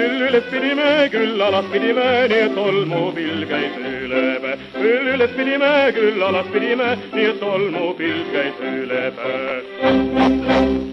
küll üles pidime, küll alas pidime, nii et tolmupill käis üle päe. küll üles pidime, küll alas pidime, nii et tolmupill käis üle päe.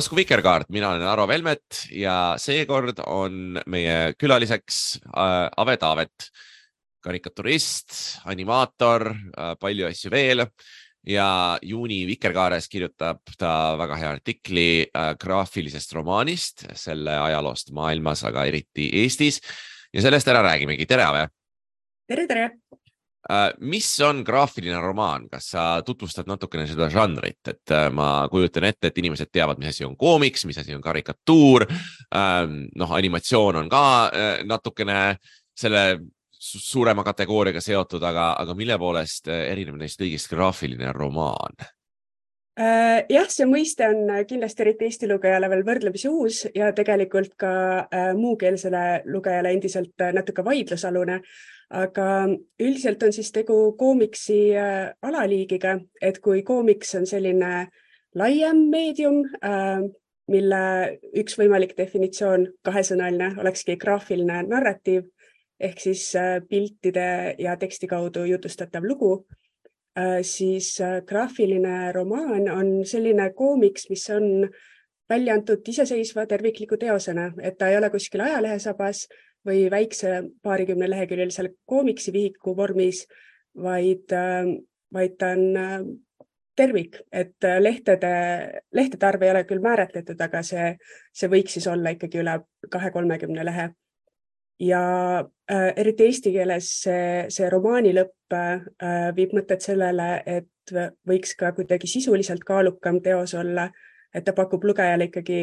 Tasku Vikerkaart, mina olen Aro Velmet ja seekord on meie külaliseks äh, Ave Taavet, karikaturist, animaator äh,, palju asju veel. Ja juuni Vikerkaares kirjutab ta väga hea artikli äh, graafilisest romaanist, selle ajaloost maailmas, aga eriti Eestis. Ja sellest täna räägimegi. tere, Ave! Tere, tere. Äh, mis on graafiline romaan, kas sa tutvustad natukene seda žanrit, et äh, ma kujutan ette, et inimesed teavad, mis asi on koomiks, mis asi on karikatuur. noh, animatsioon on ka äh, natukene selle su- suurema kategooriaga seotud, aga, aga mille poolest erineb neist kõigist graafiline romaan? Äh, jah, see mõiste on kindlasti eriti Eesti lugejale veel võrdlemisi uus ja tegelikult ka äh, muukeelsele lugejale endiselt äh, natuke vaidlusalune. aga üldiselt on siis tegu koomiksi äh, alaliigiga, et kui koomiks on selline laiem meedium, mille üks võimalik definitsioon, kahesõnaline, olekski graafiline narratiiv ehk siis äh, piltide ja teksti kaudu jutustatav lugu Äh, siis äh, graafiline romaan on selline koomiks, mis on välja antud iseseisva tervikliku teosena, et ta ei ole kuskil ajalehesabas või väikse paarikümne leheküljelisel koomiksivihiku vormis, vaid, vaid ta on äh, tervik, et äh, lehtede, lehtede arv ei ole küll määratletud, aga see, see võiks siis olla ikkagi üle kahe-kolmekümne lehe ja äh, eriti eesti keeles see, see romaani lõpp äh, viib mõtet sellele, et võiks ka kuidagi sisuliselt kaalukam teos olla et ta pakub lugejale ikkagi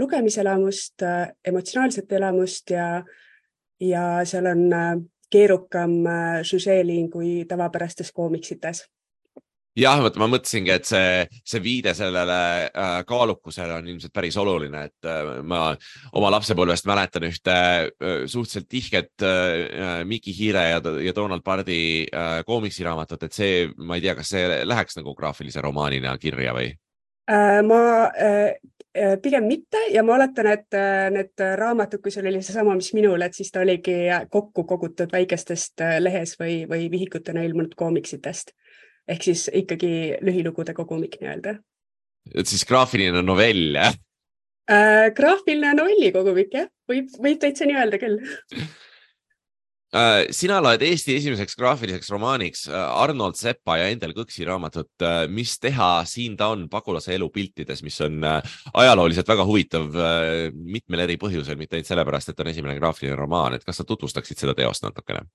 lugemiselamust, emotsionaalset elamust ja, ja seal on keerukam žüžeeliin kui tavapärastes koomiksites jah, vot ma mõtlesingi, et see, see viide sellele äh, kaalukusele on ilmselt päris oluline, et äh, ma oma lapsepõlvest mäletan ühte äh, suhteliselt tihket äh, Miki Hiire ja, ja Donald Pardi äh, koomiksiraamatut, et see, ma ei tea, kas see läheks nagu graafilise romaanina kirja või äh,? ma äh, äh pigem mitte ja ma oletan, et äh, need raamatud, kui sul oli seesama, mis minul, et siis ta oligi kokku kogutud väikestest äh, lehes või, või vihikutena ilmunud koomiksitest ehk siis ikkagi lühilugude kogumik nii-öelda. et siis graafiline novell, jah äh,? graafiline novelli kogumik, jah, võib, võib täitsa nii öelda küll äh, sina loed Eesti esimeseks graafiliseks romaaniks äh, Arnold Sepa ja Endel Kõksi raamatut äh, Mis teha, siin ta on pagulase elu piltides, mis on ajalooliselt väga huvitav mitmel eri põhjusel, mitte ainult sellepärast, et on esimene graafiline romaan, et kas sa tutvustaksid seda teost natukene?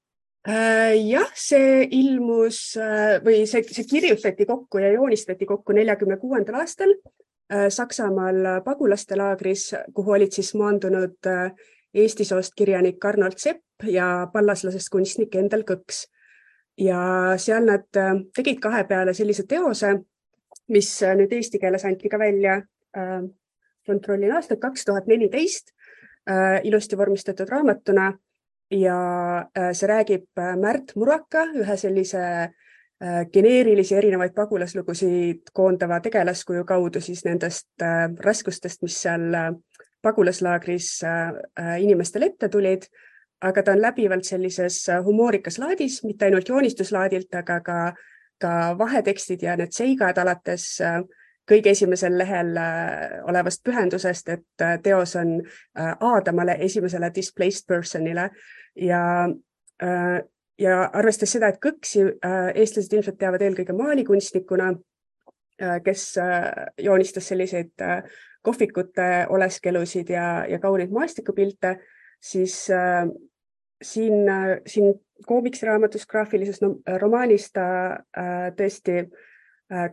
Äh, jah, see ilmus äh, või see, see kirjutati kokku ja joonistati kokku neljakümne kuuendal aastal äh, Saksamaal pagulaste laagris, kuhu olid siis maandunud Eesti soost kirjanik Arnold Sepp ja pallaslasest kunstnik Endel Kõks. ja seal nad tegid kahe peale sellise teose, mis nüüd eesti keeles anti ka välja. kontrollin aastat kaks tuhat neliteist, ilusti vormistatud raamatuna ja äh, see räägib äh, Märt Muraka, ühe sellise äh, geneerilisi erinevaid pagulaslugusid koondava tegelaskuju kaudu siis nendest raskustest, mis seal pagulaslaagris inimestele ette tulid. aga ta on läbivalt sellises humoorikas laadis, mitte ainult joonistuslaadilt, aga ka, ka vahetekstid ja need seigad alates kõige esimesel lehel olevast pühendusest, et teos on Aadamale, esimesele displaced person'ile ja, äh, ja arvestades seda, et Kõksi äh, eestlased ilmselt teavad eelkõige maalikunstnikuna, äh, kes joonistas selliseid kohvikute oleskelusid ja, ja kauneid maastikupilte, siis siin, siin koomiksiraamatus, graafilises no, romaanis ta tõesti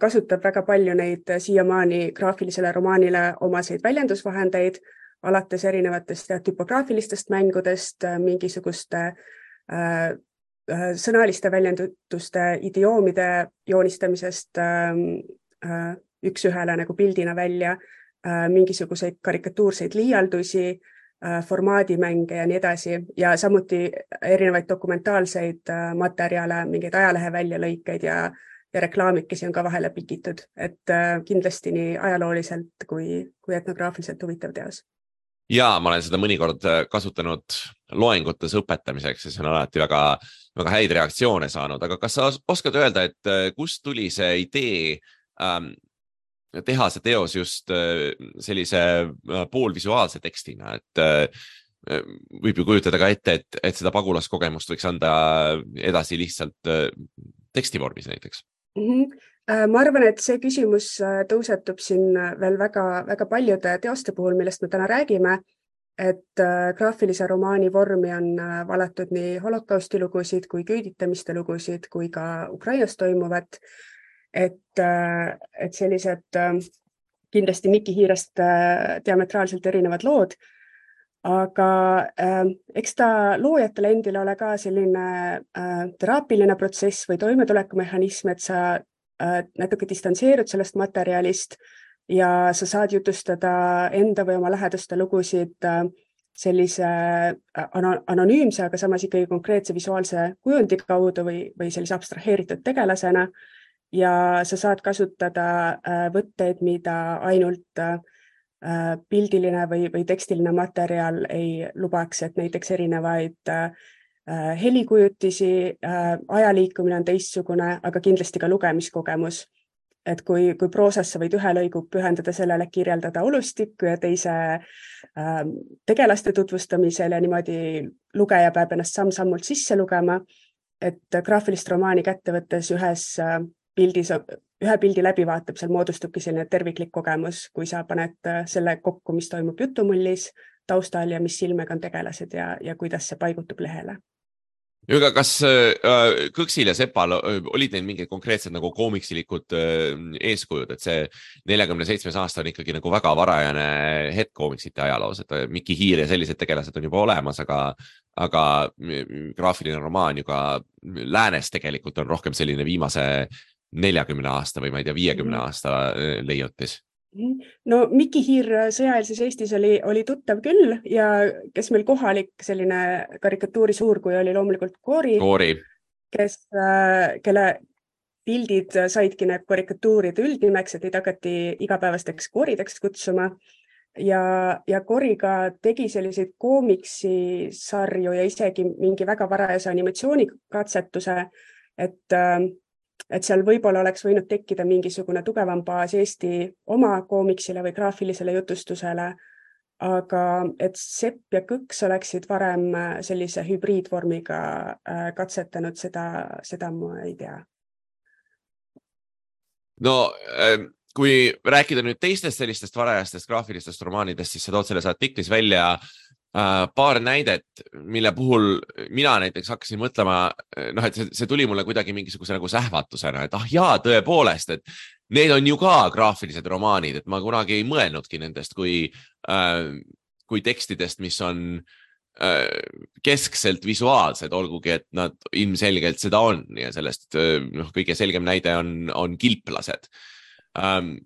kasutab väga palju neid siiamaani graafilisele romaanile omaseid väljendusvahendeid alates erinevatest tüpograafilistest mängudest, äh, mingisuguste äh, äh, sõnaliste väljendutuste, idioomide joonistamisest ähm, äh, üks-ühele nagu pildina välja äh,, mingisuguseid karikatuurseid liialdusi äh,, formaadimänge ja nii edasi. Ja samuti erinevaid dokumentaalseid materjale, mingeid ajalehe väljalõikeid ja, ja reklaamikesi on ka vahele pikitud, et kindlasti nii ajalooliselt kui, kui etnograafiliselt huvitav teos ja ma olen seda mõnikord äh, kasutanud loengutes õpetamiseks ja see on alati väga, väga häid reaktsioone saanud, aga kas sa oskad öelda, et äh, kust tuli see idee ähm, teha see teos just äh, sellise poolvisuaalse tekstina, et äh, võib ju kujutada ka ette, et, et seda pagulaskogemust võiks anda edasi lihtsalt äh, teksti vormis näiteks. Mm. -hmm ma arvan, et see küsimus äh, tõusetub siin veel väga-väga paljude teoste puhul, millest me täna räägime. et äh, graafilise romaani vormi on valatud nii holokausti lugusid kui küüditamiste lugusid kui ka Ukrainas toimuvat. et, et sellised kindlasti Miki Hiirest diametraalselt erinevad lood aga äh, eks ta loojatele endile ole ka selline äh, teraapiline protsess või toimetulekumehhanism, et sa Äh, natuke distantseerud sellest materjalist ja sa saad jutustada enda või oma lähedaste lugusid äh, sellise äh, anonüümse, aga samas ikkagi konkreetse visuaalse kujundi kaudu või, või sellise abstraheeritud tegelasena. ja sa saad kasutada võtteid, mida ainult pildiline või, või tekstiline materjal ei lubaks, et näiteks erinevaid Äh, helikujutisi, äh, aja liikumine on teistsugune, aga kindlasti ka lugemiskogemus. et kui, kui proosas sa võid ühe lõigu pühendada sellele, kirjeldada olustikku ja teise äh, tegelaste tutvustamisel ja niimoodi lugeja peab ennast samm-sammult sisse lugema. et graafilist romaani kätte võttes ühes pildis, ühe pildi läbivaatamisel moodustubki selline terviklik kogemus, kui sa paned selle kokku, mis toimub jutumullis taustal ja mis silmega on tegelased ja, ja kuidas see paigutub lehele aga kas äh, Kõksil ja Sepal äh, olid neil mingid konkreetsed nagu koomiksilikud äh, eeskujud, et see neljakümne seitsmes aasta on ikkagi nagu väga varajane hetk koomiksite ajaloos, et Mikki Hiir ja sellised tegelased on juba olemas, aga, aga graafiline romaan ju ka läänes tegelikult on rohkem selline viimase neljakümne aasta või ma ei tea, viiekümne mhm. aasta leiutis. No Miki Hiir sõjaeelses Eestis oli, oli tuttav küll ja kes meil kohalik selline karikatuuri suurkuju oli loomulikult Koori, Koori., kes, kelle pildid saidki need karikatuuride üldnimeks, et neid hakati igapäevasteks koorideks kutsuma ja, ja Koriga tegi selliseid koomiksisarju ja isegi mingi väga varajase animatsioonikatsetuse, et äh, et seal võib-olla oleks võinud tekkida mingisugune tugevam baas Eesti oma koomiksile või graafilisele jutustusele. aga et Sepp ja Kõks oleksid varem äh, sellise hübriidvormiga äh, katsetanud, seda, seda ma ei tea. no ähm, kui rääkida nüüd teistest sellistest varajastest graafilistest romaanidest, siis sa tood selles artiklis välja paar näidet, mille puhul mina näiteks hakkasin mõtlema, noh, et see, see tuli mulle kuidagi mingisuguse nagu sähvatusena, et ah jaa, tõepoolest, et need on ju ka graafilised romaanid, et ma kunagi ei mõelnudki nendest kui äh,, kui tekstidest, mis on äh, keskselt visuaalsed, olgugi et nad ilmselgelt seda on ja sellest äh, noh, kõige selgem näide on, on kilplased ähm,.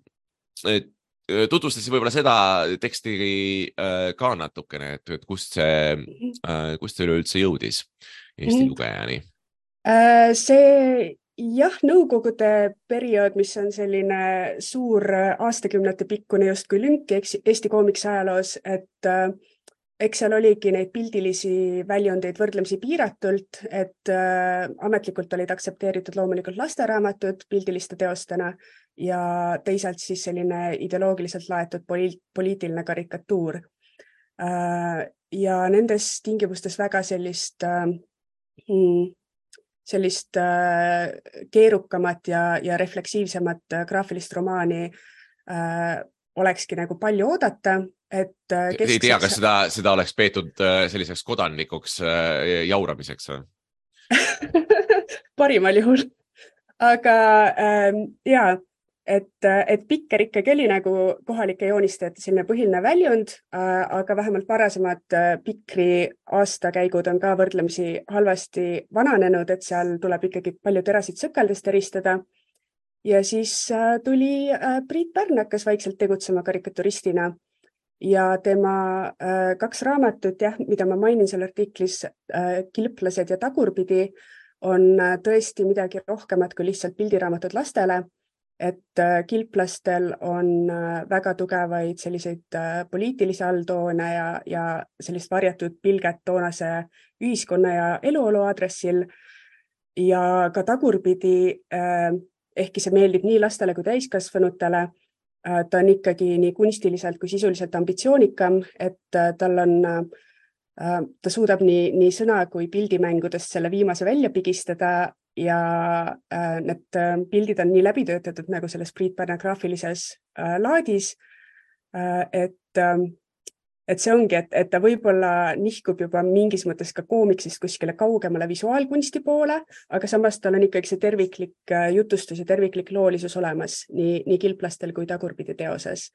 et tutvustasin võib-olla seda teksti ka natukene, et, et kust see, mhm. kust see üleüldse jõudis Eesti -hmm. lugejani? see jah, Nõukogude periood, mis on selline suur aastakümnete pikkune justkui lünk Eesti koomiksi ajaloos, et eks seal oligi neid pildilisi väljundeid võrdlemisi piiratult, et äh, ametlikult olid aktsepteeritud loomulikult lasteraamatud pildiliste teostena ja teisalt siis selline ideoloogiliselt laetud poli poliitiline karikatuur. Äh, ja nendes tingimustes väga sellist, äh, mm, sellist äh, keerukamat ja, ja refleksiivsemat graafilist romaani olekski nagu palju oodata, et. ei tea, kas seda, seda oleks peetud selliseks kodanlikuks jauramiseks või parimal juhul, aga ähm, ja et, et Pikker ikkagi oli nagu kohalike joonistajate selline põhiline väljund, äh, aga vähemalt varasemad äh, Pikri aastakäigud on ka võrdlemisi halvasti vananenud, et seal tuleb ikkagi palju terasid sõkeldest eristada. ja siis äh, tuli Priit Pärn hakkas vaikselt tegutsema karikaturistina ja tema kaks raamatut, jah, mida ma mainin seal artiklis, Kilplased ja Tagurpidi, on tõesti midagi rohkemat kui lihtsalt pildiraamatud lastele et äh, kilplastel on äh, väga tugevaid selliseid äh, poliitilisi alltoone ja, ja sellist varjatud pilget toonase ühiskonna ja eluolu aadressil. ja ka tagurpidi, ehkki see meeldib nii lastele kui täiskasvanutele, ta on ikkagi nii kunstiliselt kui sisuliselt ambitsioonikam, et tal on ta suudab nii, nii sõna kui pildimängudest selle viimase välja pigistada ja äh, need äh, pildid on nii läbi töötatud nagu selles Priit Pärna graafilises äh, laadis äh,. et äh,, et see ongi, et, et ta võib-olla nihkub juba mingis mõttes ka koomiksist kuskile kaugemale visuaalkunsti poole, aga samas tal on ikkagi see terviklik äh, jutustus ja terviklik loolisus olemas nii, nii kilplastel kui tagurpidi teoses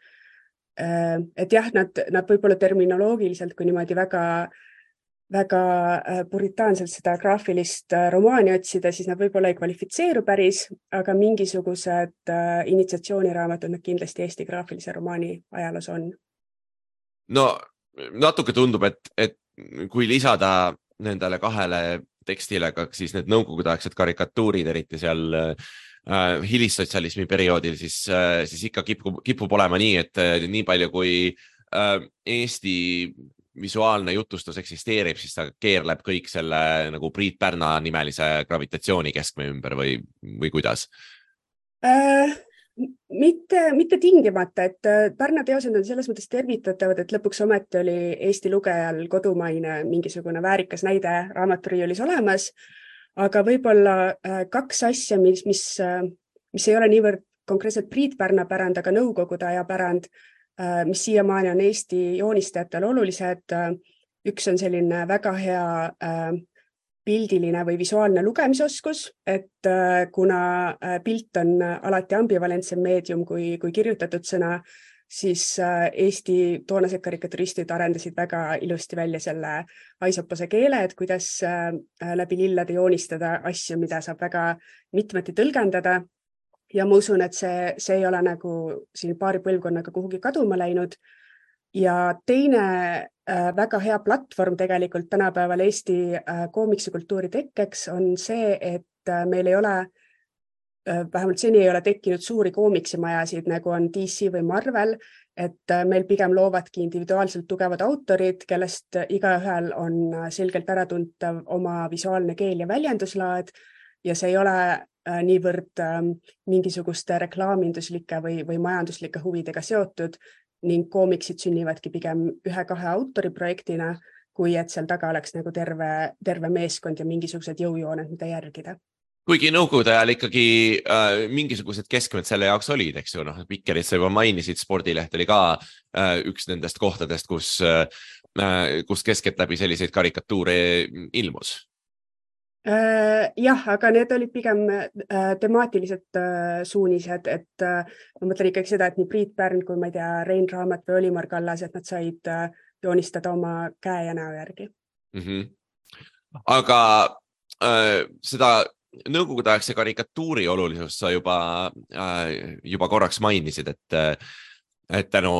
äh,. et jah, nad, nad võib-olla terminoloogiliselt, kui niimoodi väga väga äh, puritaanselt seda graafilist romaani otsida, siis nad võib-olla ei kvalifitseeru päris, aga mingisugused initsiatsiooniraamatud nad kindlasti Eesti graafilise romaani ajaloos on. No natuke tundub, et, et kui lisada nendele kahele tekstile ka siis need nõukogudeaegsed karikatuurid, eriti seal äh, hilissotsialismi perioodil, siis äh,, siis ikka kipub, kipub olema nii, et äh, nii palju kui äh, Eesti visuaalne jutustus eksisteerib, siis ta keerleb kõik selle nagu Priit Pärna nimelise gravitatsiooni keskme ümber või, või kuidas äh,? Mitte, mitte tingimata, et äh, Pärna teosed on selles mõttes tervitatavad, et lõpuks ometi oli Eesti lugejal kodumaine mingisugune väärikas näide raamaturiiulis olemas. aga võib-olla äh, kaks asja, mis, mis, äh, mis ei ole niivõrd konkreetselt Priit Pärna pärand, aga Nõukogude aja pärand mis siiamaani on Eesti joonistajatel olulised. Üks on selline väga hea pildiline või visuaalne lugemisoskus, et kuna pilt on alati ambivalentsem meedium kui, kui kirjutatud sõna, siis Eesti toonased karikaturistid arendasid väga ilusti välja selle aisopase keele, et kuidas läbi lillede joonistada asju, mida saab väga mitmeti tõlgendada ja ma usun, et see, see ei ole nagu siin paari põlvkonnaga kuhugi kaduma läinud. Ja teine äh, väga hea platvorm tegelikult tänapäeval Eesti äh, koomiksikultuuri tekkeks on see, et äh, meil ei ole äh,, vähemalt seni ei ole tekkinud suuri koomiksimajasid, nagu on DC või Marvel, et meil pigem loovadki individuaalselt tugevad autorid, kellest igaühel on selgelt äratuntav oma visuaalne keel ja väljenduslaad. Ja see ei ole niivõrd ähm, mingisuguste reklaaminduslike või, või majanduslike huvidega seotud ning koomiksid sünnivadki pigem ühe-kahe autori projektina, kui et seal taga oleks nagu terve, terve meeskond ja mingisugused jõujooned, mida järgida. Kuigi nõukogude ajal ikkagi äh, mingisugused keskmed selle jaoks olid, eks ju, noh, Vikerit sa juba mainisid, spordileht oli ka äh, üks nendest kohtadest, kus äh,, äh kus keskeltläbi selliseid karikatuure ilmus jah, aga need olid pigem äh, temaatilised äh, suunised, et ma mõtlen ikkagi seda, et nii Priit Pärn kui ma ei tea, Rein Raamat või Olimar Kallas, et nad said joonistada oma käe ja näo järgi mm. -hmm. aga äh, seda nõukogudeaegse karikatuuri olulisust sa juba äh,, juba korraks mainisid, et et tänu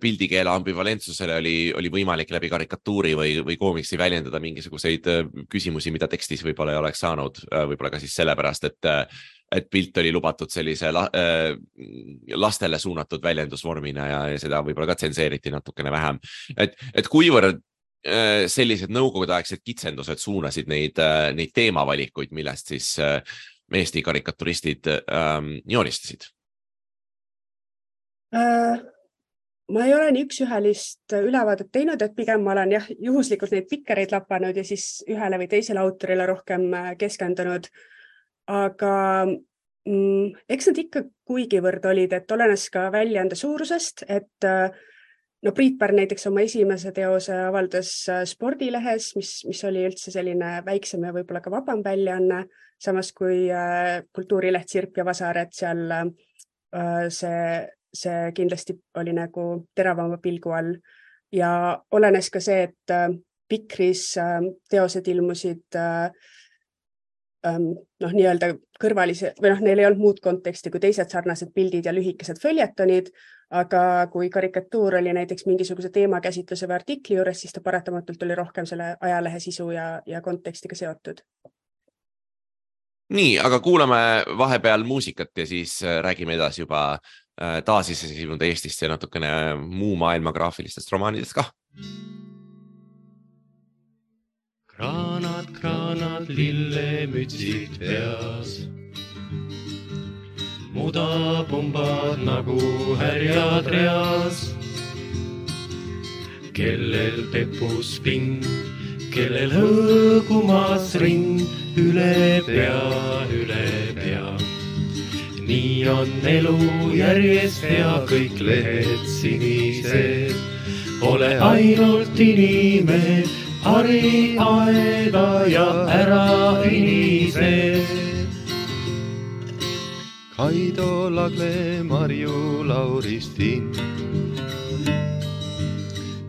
pildikeele ambivalentsusele oli, oli võimalik läbi karikatuuri või, või koomiksi väljendada mingisuguseid küsimusi, mida tekstis võib-olla ei oleks saanud, võib-olla ka siis sellepärast, et, et pilt oli lubatud sellise la, lastele suunatud väljendusvormina ja, ja seda võib-olla ka tsenseeriti natukene vähem. et, et kuivõrd sellised nõukogudeaegsed kitsendused suunasid neid, neid teemavalikuid, millest siis Eesti karikaturistid ähm, joonistasid ma ei ole nii üks-ühelist ülevaadet teinud, et pigem ma olen jah, juhuslikult neid pikereid lapanud ja siis ühele või teisele autorile rohkem äh, keskendunud. aga mm, eks nad ikka kuigivõrd olid, et olenes ka väljaande suurusest, et äh, no Priit Pärn näiteks oma esimese teose avaldas spordilehes, mis, mis oli üldse selline väiksem ja võib-olla ka vabam väljaanne, samas kui kultuurileht Sirp ja Vasar, et seal see see kindlasti oli nagu teravama pilgu all ja olenes ka see, et äh, Pikris äh, teosed ilmusid äh, ähm, noh, nii-öelda kõrvalise või noh, neil ei olnud muud konteksti kui teised sarnased pildid ja lühikesed följetonid, aga kui karikatuur oli näiteks mingisuguse teemakäsitluse või artikli juures, siis ta paratamatult oli rohkem selle ajalehe sisu ja, ja kontekstiga seotud. nii, aga kuulame vahepeal muusikat ja siis räägime edasi juba taasiseseisvunud Eestist ja natukene muu maailma graafilistest romaanidest kah. kraanad, kraanad, lillemütsid peas. mudapumbad nagu härjad reas. kellel tepus pind, kellel hõõgumas rind üle pea, üle nii on elu järjest ja kõik lehed sinised. ole ainult inimene, hari aeda ja ära inise. Kaido Lagle, Marju Lauristin.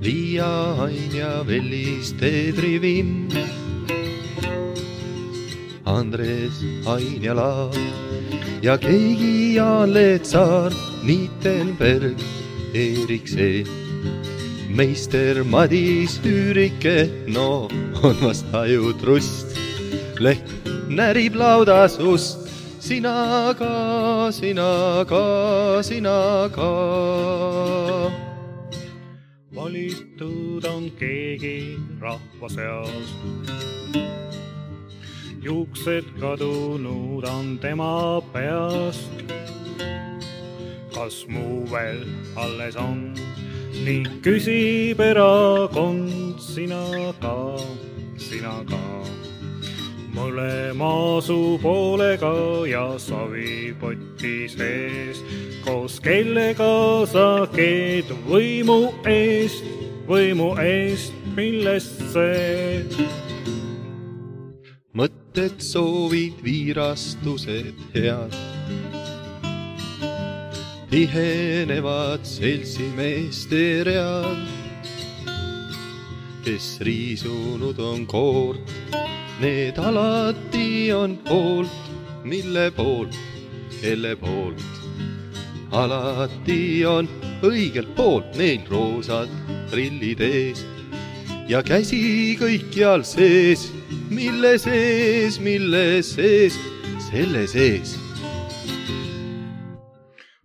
Liia Ain ja Vellis Teedri Vinn. Andres Ain ja Laar ja keegi Jaan Leetsaar, Niitenberg, Eeriksen. meister Madis Üürike, no on vast ajutrust. leht närib laudas ust, sina ka, sina ka, sina ka. valitud on keegi rahva seas juuksed kadunud on tema peast. kas muu veel alles on? nii küsib erakond, sina ka, sina ka. mõlema suupoolega ja savipoti sees, koos kellega sa keed võimu eest, võimu eest, millest see mõtted, soovid, viirastused head. tihenevad seltsimeeste read, kes riisunud on koort, need alati on poolt, mille poolt, kelle poolt. alati on õigelt poolt neil roosad prillid ees ja käsi kõikjal sees, mille sees, mille sees, selle sees.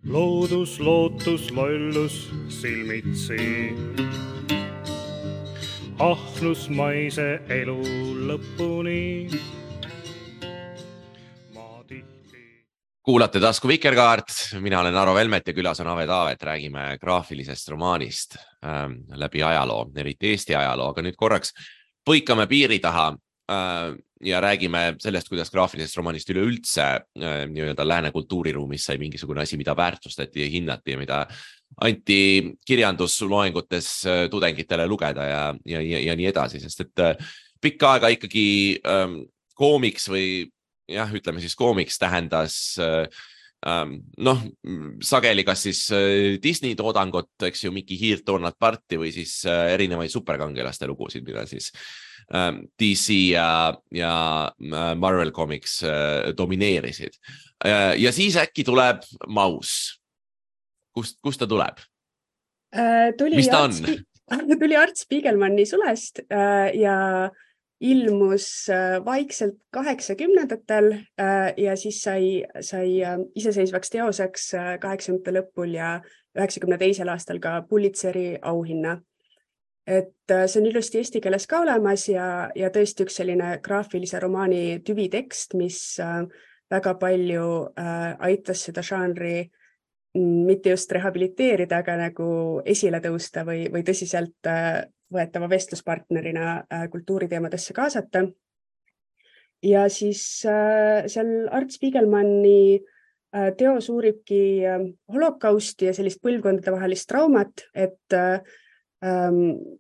loodus, lootus, lollus silmitsi. ahnusmaise elu lõpuni. ma tihti kuulate tasku Vikerkaart, mina olen Aro Velmet ja külas on Ave Taavet, räägime graafilisest romaanist ähm, läbi ajaloo, eriti Eesti ajaloo, aga nüüd korraks põikame piiri taha ja räägime sellest, kuidas graafilisest romaanist üleüldse äh, nii-öelda lääne kultuuriruumis sai mingisugune asi, mida väärtustati ja hinnati ja mida anti kirjandusloengutes äh, tudengitele lugeda ja, ja, ja, ja nii edasi, sest et äh, pikka aega ikkagi ähm, koomiks või jah, ütleme siis koomiks tähendas äh, ähm, noh, sageli kas siis äh, Disney toodangut, eks ju, Mikki Hiirt, Donald Parti või siis äh, erinevaid superkangelaste lugusid, mida siis ähm, DC ja, ja äh, Marvel Comics äh, domineerisid. ja siis äkki tuleb Maus. kust, kust ta tuleb? tuli Mis ta on? Tuli Art Spiegelmanni sulest äh, ja ilmus äh, vaikselt kaheksakümnendatel äh, ja siis sai, sai äh, iseseisvaks teoseks äh, kaheksakümnendate lõpul ja üheksakümne teisel aastal ka Pulitzeri auhinna. Et äh, see on ilusti eesti keeles ka olemas ja, ja tõesti üks selline graafilise romaani tüvitekst, mis äh, väga palju äh, aitas seda žanri mitte just rehabiliteerida, aga nagu esile tõusta või, või tõsiselt võetava vestluspartnerina kultuuriteemadesse kaasata. ja siis seal Art Spiegelmanni teos uuribki holokausti ja sellist põlvkondadevahelist traumat, et äh,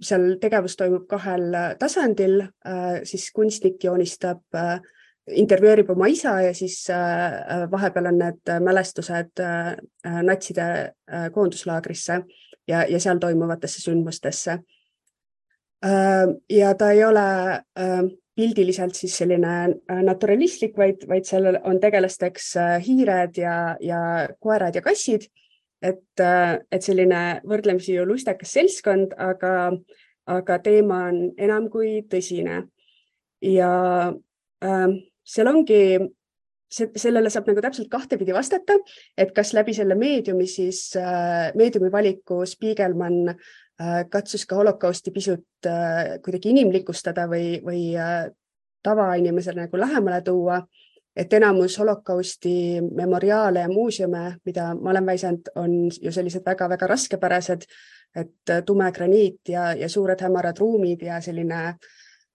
seal tegevus toimub kahel äh, tasandil äh,, siis kunstnik joonistab äh, intervjueerib oma isa ja siis vahepeal on need mälestused natside koonduslaagrisse ja, ja seal toimuvatesse sündmustesse ja ta ei ole pildiliselt siis selline naturalistlik, vaid, vaid seal on tegelasteks hiired ja, ja koerad ja kassid. Et äh,, et selline võrdlemisi ju lustakas seltskond, aga, aga teema on enam kui tõsine. ja äh, seal ongi, sellele saab nagu täpselt kahtepidi vastata, et kas läbi selle meediumi siis äh,, meediumi valiku Spiegelman äh, katsus ka holokausti pisut äh, kuidagi inimlikustada või, või äh, tavainimesele nagu lähemale tuua. Et enamus holokausti memoriaale ja muuseume, mida ma olen väisanud, on ju sellised väga-väga raskepärased, et äh, tume graniit ja, ja suured hämarad ruumid ja selline äh,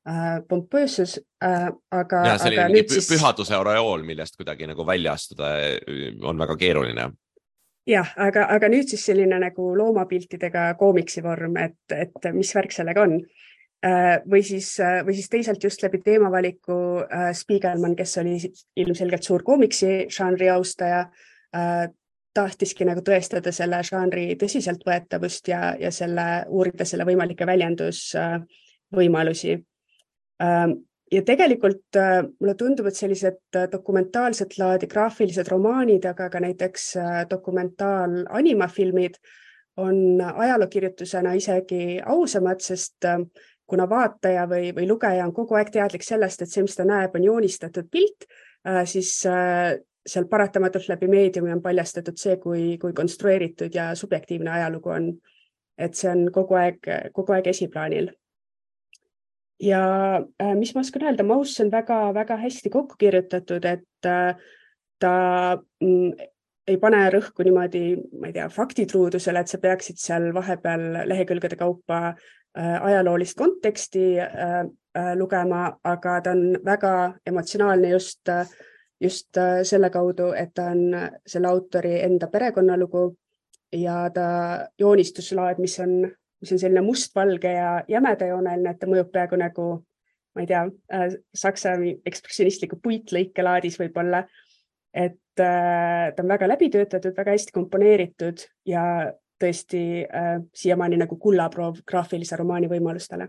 äh, pompöössus äh,, aga, ja aga selline nüüd siis... pühaduse aureool, millest kuidagi nagu välja astuda on väga keeruline. jah, aga, aga nüüd siis selline nagu loomapiltidega koomiksi vorm, et, et mis värk sellega on äh,. Või siis, või siis teisalt just läbi teemavaliku äh, Spiegelman, kes oli ilmselgelt suur koomiksi žanri austaja äh,, tahtiski nagu tõestada selle žanri tõsiseltvõetavust ja, ja selle, uurida selle võimalikke väljendusvõimalusi Ähm, ja tegelikult äh, mulle tundub, et sellised äh, dokumentaalset laadi graafilised romaanid, aga ka näiteks äh, dokumentaal-animafilmid on ajalookirjutusena isegi ausamad, sest kuna vaataja või, või lugeja on kogu aeg teadlik sellest, et see, mis ta näeb, on joonistatud pilt, siis seal paratamatult läbi meediumi on paljastatud see, kui, kui konstrueeritud ja subjektiivne ajalugu on. et see on kogu aeg, kogu aeg esiplaanil ja äh, mis ma oskan öelda, Mauss on väga-väga hästi kokku kirjutatud, et äh, ta mm, ei pane rõhku niimoodi, ma ei tea, faktitruudusele, et sa peaksid seal vahepeal lehekülgede kaupa äh, ajaloolist konteksti äh, äh, lugema, aga ta on väga emotsionaalne just, just äh, selle kaudu, et ta on selle autori enda perekonnalugu ja ta joonistuslaad, mis on mis on selline mustvalge ja jämedajooneline, et ta mõjub peaaegu nagu ma ei tea, saksa ekspressionistliku puitlõikelaadis võib-olla. Et ta on väga läbi töötatud, väga hästi komponeeritud ja tõesti siiamaani nagu kullaproov graafilise romaani võimalustele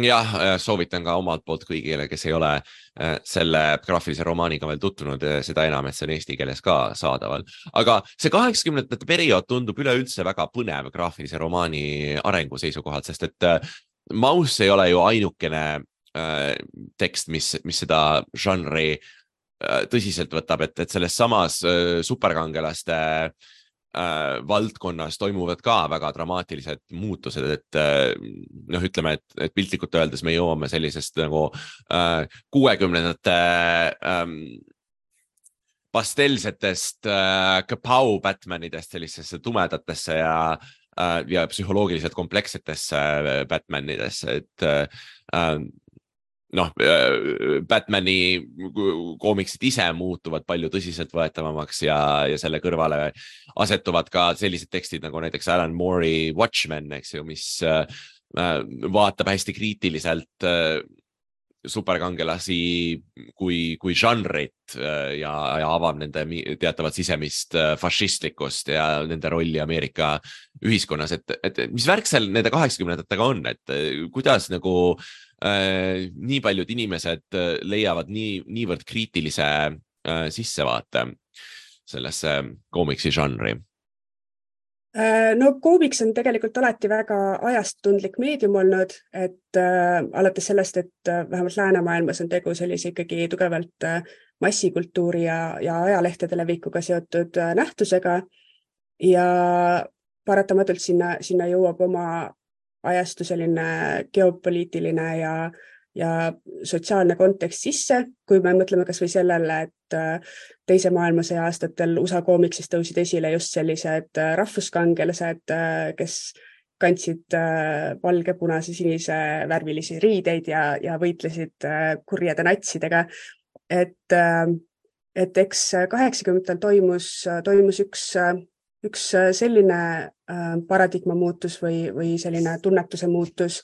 jah, äh, soovitan ka omalt poolt kõigile, kes ei ole äh, selle graafilise romaaniga veel tutvunud, äh, seda enam, et see on eesti keeles ka saadaval. aga see kaheksakümnendate periood tundub üleüldse väga põnev graafilise romaani arengu seisukohalt, sest et Maus ei ole ju ainukene tekst, mis, mis seda žanri tõsiselt võtab, et, et selles samas superkangelaste äh, äh, valdkonnas toimuvad ka väga dramaatilised muutused, et äh, noh, ütleme, et, et piltlikult öeldes me jõuame sellisest nagu äh, kuuekümnendate äh, pastelsetest äh, kapau Batmanidest sellisesse tumedatesse ja äh, ja psühholoogiliselt komplekssetesse äh, Batmanidesse, et äh, äh noh, Batman'i koomiksid ise muutuvad palju tõsiseltvõetavamaks ja, ja selle kõrvale asetuvad ka sellised tekstid nagu näiteks Alan Moore'i Watchmen, eks ju, mis äh, vaatab hästi kriitiliselt äh, superkangelasi kui, kui žanrit ja, ja avab nende teatavat sisemist fašistlikkust ja nende rolli Ameerika ühiskonnas, et, et mis värk seal nende kaheksakümnendatega on, et kuidas nagu äh, Äh, nii paljud inimesed äh, leiavad nii, niivõrd kriitilise äh, sissevaate sellesse koomiksi žanri? No koomiks on tegelikult alati väga ajastundlik meedium olnud, et äh, alates sellest, et äh, vähemalt läänemaailmas on tegu sellise ikkagi tugevalt äh, massikultuuri ja, ja ajalehtede levikuga seotud äh, nähtusega. Ja paratamatult sinna, sinna jõuab oma ajastu selline geopoliitiline ja, ja sotsiaalne kontekst sisse, kui me mõtleme kasvõi sellele, et äh, teise maailmasõja aastatel USA koomiksis tõusid esile just sellised äh, rahvuskangelased, äh, kes kandsid valge, punase, sinise värvilisi riideid ja, ja võitlesid kurjade natsidega. et, et eks kaheksakümnendatel toimus, toimus üks üks äh, selline äh, paradigma muutus või, või selline tunnetuse muutus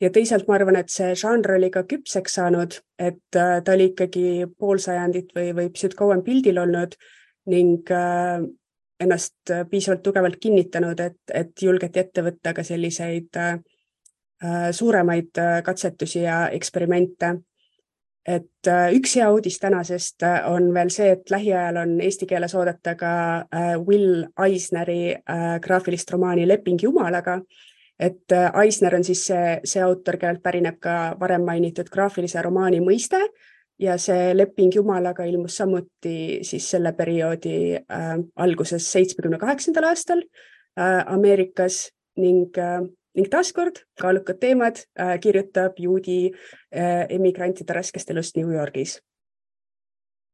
ja teisalt ma arvan, et see žanr oli ka küpseks saanud, et äh, ta oli ikkagi pool sajandit või, või pisut kauem pildil olnud ning ennast piisavalt tugevalt kinnitanud, et, et julgeti ette võtta ka selliseid suuremaid katsetusi ja eksperimente et äh, üks hea uudis tänasest äh, on veel see, et lähiajal on eesti keeles oodata ka äh, Will Eisneri graafilist romaani Leping Jumalaga. Et Eisner on siis see, see autor, kellelt pärineb ka varem mainitud graafilise romaani mõiste ja see Leping Jumalaga ilmus samuti siis selle perioodi äh, alguses, seitsmekümne kaheksandal aastal äh, Ameerikas ning äh, ning taaskord kaalukad teemad äh, kirjutab juudi äh, emigrantide raskest elust New Yorgis.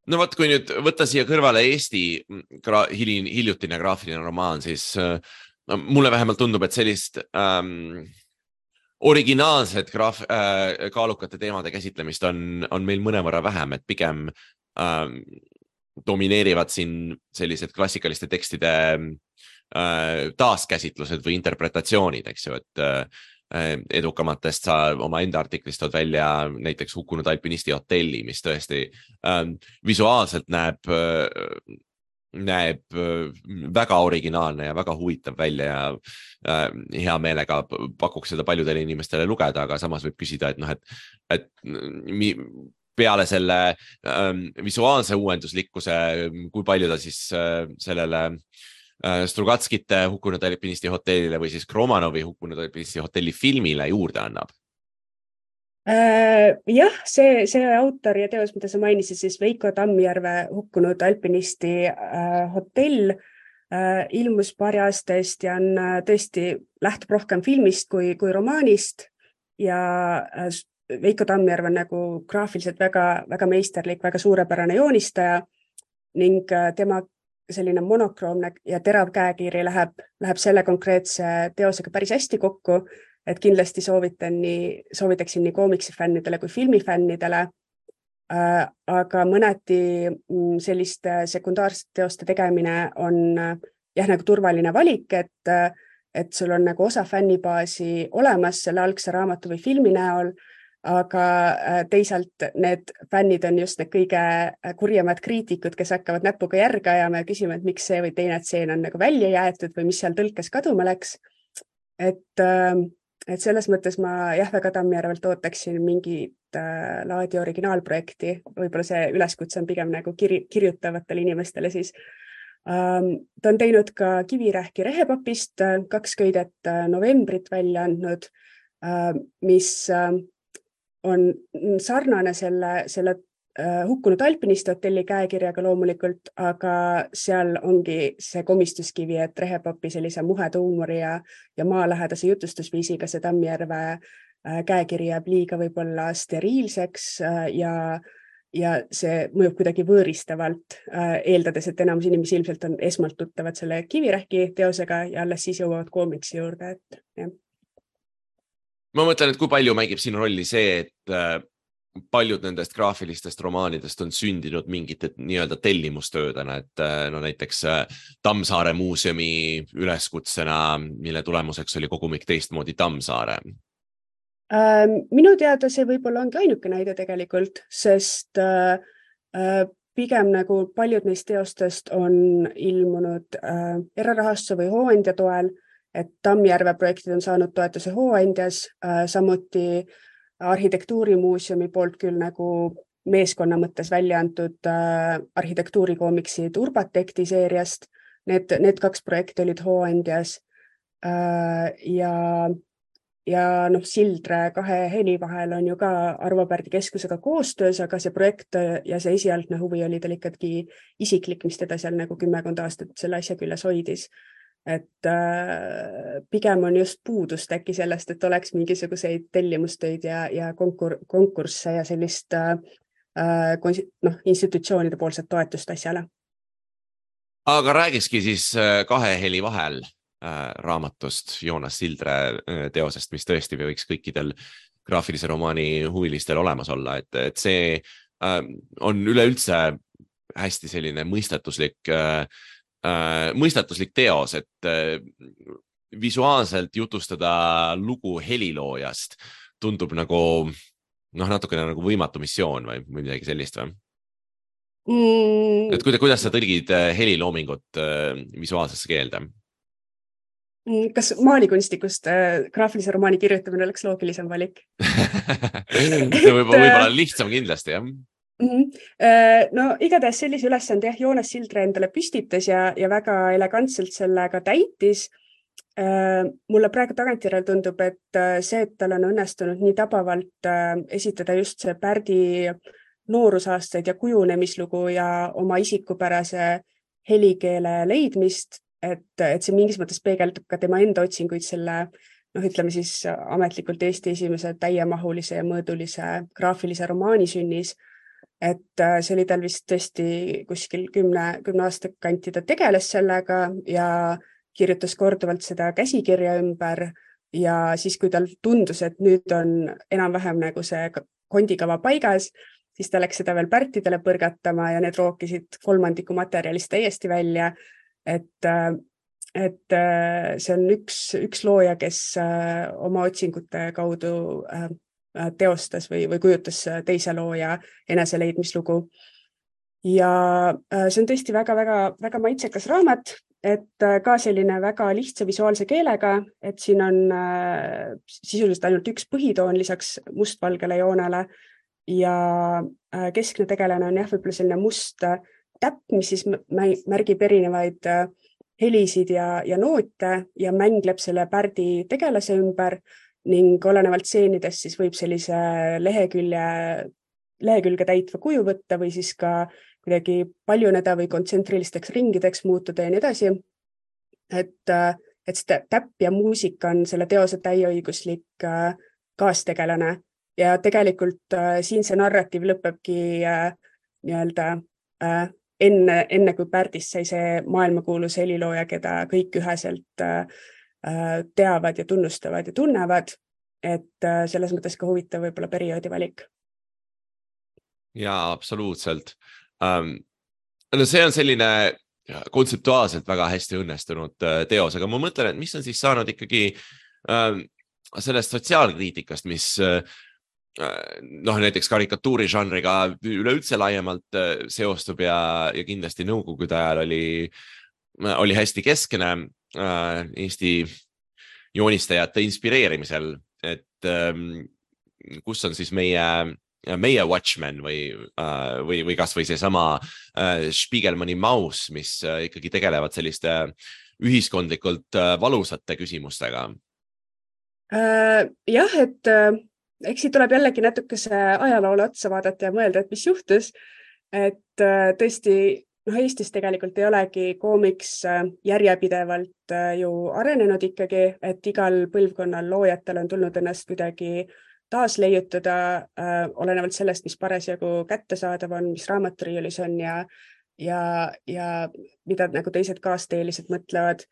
no vot, kui nüüd võtta siia kõrvale Eesti gra hilin, hiljutine graafiline romaan, siis äh, no, mulle vähemalt tundub, et sellist ähm, originaalset graaf- äh,, kaalukate teemade käsitlemist on, on meil mõnevõrra vähem, et pigem ähm, domineerivad siin sellised klassikaliste tekstide Äh, taaskäsitlused või interpretatsioonid, eks ju, et äh, edukamatest sa omaenda artiklis tood välja näiteks hukkunud alpinisti hotelli, mis tõesti ähm, visuaalselt näeb äh, näeb väga originaalne ja väga huvitav välja ja äh, hea meelega pakuks seda paljudele inimestele lugeda, aga samas võib küsida, et noh, et, et mi, peale selle ähm, visuaalse uuenduslikkuse, kui palju ta siis äh, sellele äh, Äh, Strugatskite Hukkunud alpinisti hotellile või siis Kromanovi Hukkunud alpinisti hotelli filmile juurde annab? Äh, jah, see, see autor ja teos, mida sa mainisid, siis Veiko Tammjärve Hukkunud alpinisti äh, hotell äh, ilmus paari aasta eest ja on tõesti, lähtub rohkem filmist kui, kui romaanist ja Veiko Tammjärv on nagu graafiliselt väga-väga meisterlik, väga suurepärane joonistaja ning tema selline monokroomne ja terav käekiri läheb, läheb selle konkreetse teosega päris hästi kokku. Et kindlasti soovitan nii, soovitaksin nii koomiksi fännidele kui filmifännidele äh,. aga mõneti mm, selliste sekundaarsete teoste tegemine on äh, jah, nagu turvaline valik, et, äh, et sul on nagu osa fännibaasi olemas selle algse raamatu või filmi näol aga äh, teisalt need fännid on just need kõige kurjemad kriitikud, kes hakkavad näpuga järge ajama ja küsima, et miks see või teine tseen on nagu välja jäetud või mis seal tõlkes kaduma läks. et, äh, et selles mõttes ma jah, väga Tammjärvelt ootaksin mingit laadi originaalprojekti, võib-olla see üleskutse on pigem nagu kiri, kirjutavatele inimestele siis. Ähm, ta on teinud ka Kivirähki rehepapist kaks köidet novembrit välja andnud, mis on sarnane selle, selle äh, hukkunud alpinisti hotelli käekirjaga loomulikult, aga seal ongi see komistuskivi, et rehepapi sellise muheda huumori ja, ja maalähedase jutustusviisiga see Tammjärve äh, käekiri jääb liiga võib-olla steriilseks äh, ja, ja see mõjub kuidagi võõristavalt, eeldades, et enamus inimesi ilmselt on esmalt tuttavad selle Kivirähki teosega ja alles siis jõuavad koomiksi juurde, et jah. Ma mõtlen, et kui palju mängib siin rolli see, et äh, paljud nendest graafilistest romaanidest on sündinud mingite nii-öelda tellimustöödena, et äh, no näiteks äh, Tammsaare muuseumi üleskutsena, mille tulemuseks oli kogumik teistmoodi Tammsaare. Ähm, minu teada see võib-olla ongi ainuke näide tegelikult, sest pigem nagu paljud neist teostest on ilmunud erarahastuse või hooandja toel et Tammjärve projektid on saanud toetuse Hooandjas, äh, samuti arhitektuurimuuseumi poolt küll nagu meeskonna mõttes välja antud äh, arhitektuurikoomiksid Urbatekti seeriast. Need, need kaks projekti olid Hooandjas äh, ja, ja noh, Sildre kahe heli vahel on ju ka Arvo Pärdi keskusega koostöös, aga see projekt ja see esialgne huvi oli tal ikkagi isiklik, mis teda seal nagu kümmekond aastat selle asja küljes hoidis et äh, pigem on just puudust äkki sellest, et oleks mingisuguseid tellimustöid ja, ja konkur-, konkursse ja sellist äh, äh noh, institutsioonide poolset toetust asjale. aga räägikski siis äh, kahe heli vahel äh, raamatust, Joonas Sildre äh, teosest, mis tõesti võiks kõikidel graafilise romaani huvilistel olemas olla, et, et see äh, on üleüldse hästi selline mõistatuslik äh, äh, mõistatuslik teos, et äh, visuaalselt jutustada lugu heliloojast tundub nagu noh, natukene nagu võimatu missioon või, midagi sellist või mm.? et kuidas, kuidas sa tõlgid äh, heliloomingut äh, visuaalsesse keelde? Mm, kas maalikunstnikust äh, graafilise romaani kirjutamine oleks loogilisem valik see võib võib-olla äh, lihtsam kindlasti jah mm. -hmm. no igatahes sellise ülesande jah, Joonas Sildre endale püstitas ja, ja väga elegantselt selle ka täitis. Äh, mulle praegu tagantjärele tundub, et äh, see, et tal on õnnestunud nii tabavalt esitada just see Pärdi noorusaastaid ja kujunemislugu ja oma isikupärase helikeele leidmist, et, et see mingis mõttes peegeldab ka tema enda otsinguid selle noh, ütleme siis ametlikult Eesti esimese täiemahulise ja mõõdulise graafilise romaani sünnis et äh, see oli tal vist tõesti kuskil kümne, kümne aasta kanti ta tegeles sellega ja kirjutas korduvalt seda käsikirja ümber ja siis, kui tal tundus, et nüüd on enam-vähem nagu see kondikava paigas, siis ta läks seda veel Pärtidele põrgatama ja need rookisid kolmandiku materjalist täiesti välja. et, äh, et äh, see on üks, üks looja, kes oma otsingute kaudu teostas või, või kujutas äh, teise looja eneseleidmislugu. ja äh, see on tõesti väga-väga-väga maitsekas raamat, et ka selline väga lihtsa visuaalse keelega, et siin on sisuliselt ainult üks põhitoon lisaks mustvalgele joonele ja keskne tegelane on jah, võib-olla selline must täpp, mis siis märgib erinevaid helisid ja, ja noote ja mängleb selle pärdi tegelase ümber ning olenevalt stseenidest siis võib sellise lehekülje, lehekülge täitva kuju võtta või siis ka kuidagi paljuneda või kontsentrilisteks ringideks muutuda ja nii edasi. et, et see täpp ja muusika on selle teose täieõiguslik kaastegelane ja tegelikult siin see narratiiv lõpebki nii-öelda enne, enne kui Pärdist sai see maailmakuulus helilooja, keda kõik üheselt Äh, teavad ja tunnustavad ja tunnevad. et äh, selles mõttes ka huvitav võib-olla perioodi valik. ja absoluutselt um,. no see on selline kontseptuaalselt väga hästi õnnestunud äh, teos, aga ma mõtlen, et mis on siis saanud ikkagi um, sellest sotsiaalkriitikast, mis noh, näiteks karikatuuri žanriga üleüldse laiemalt seostub ja, ja kindlasti nõukogude ajal oli, oli hästi keskne Eesti joonistajate inspireerimisel, et ähm, kus on siis meie, meie Watchmen või, või, või kasvõi seesama Spiegelmani Maus, mis ikkagi tegelevad selliste ühiskondlikult valusate küsimustega jah, et eks siit tuleb jällegi natukese ajaloole otsa vaadata ja mõelda, et mis juhtus. et tõesti, noh, Eestis tegelikult ei olegi koomiks järjepidevalt ju arenenud ikkagi, et igal põlvkonnal loojatel on tulnud ennast kuidagi taasleiutada äh, olenevalt sellest, mis parasjagu kättesaadav on, mis raamaturiiulis on ja, ja, ja mida nagu teised kaasteelised mõtlevad.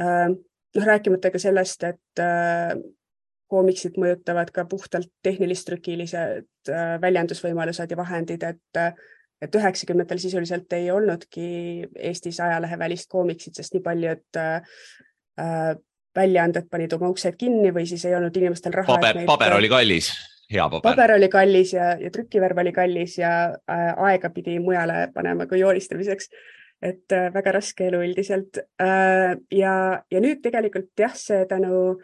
Äh, noh, rääkimata ka sellest, et äh, koomiksid mõjutavad ka puhtalt tehnilist-trükilised äh, väljendusvõimalused ja vahendid, et äh, et üheksakümnendatel sisuliselt ei olnudki Eestis ajalehevälist koomiksit, sest nii paljud äh, väljaanded panid oma uksed kinni või siis ei olnud inimestel raha. paber, paber oli kallis, hea paber. paber oli kallis ja, ja trükivärv oli kallis ja äh, aega pidi mujale panema kui joonistamiseks et äh, väga raske elu üldiselt äh,. ja, ja nüüd tegelikult jah, see tänu,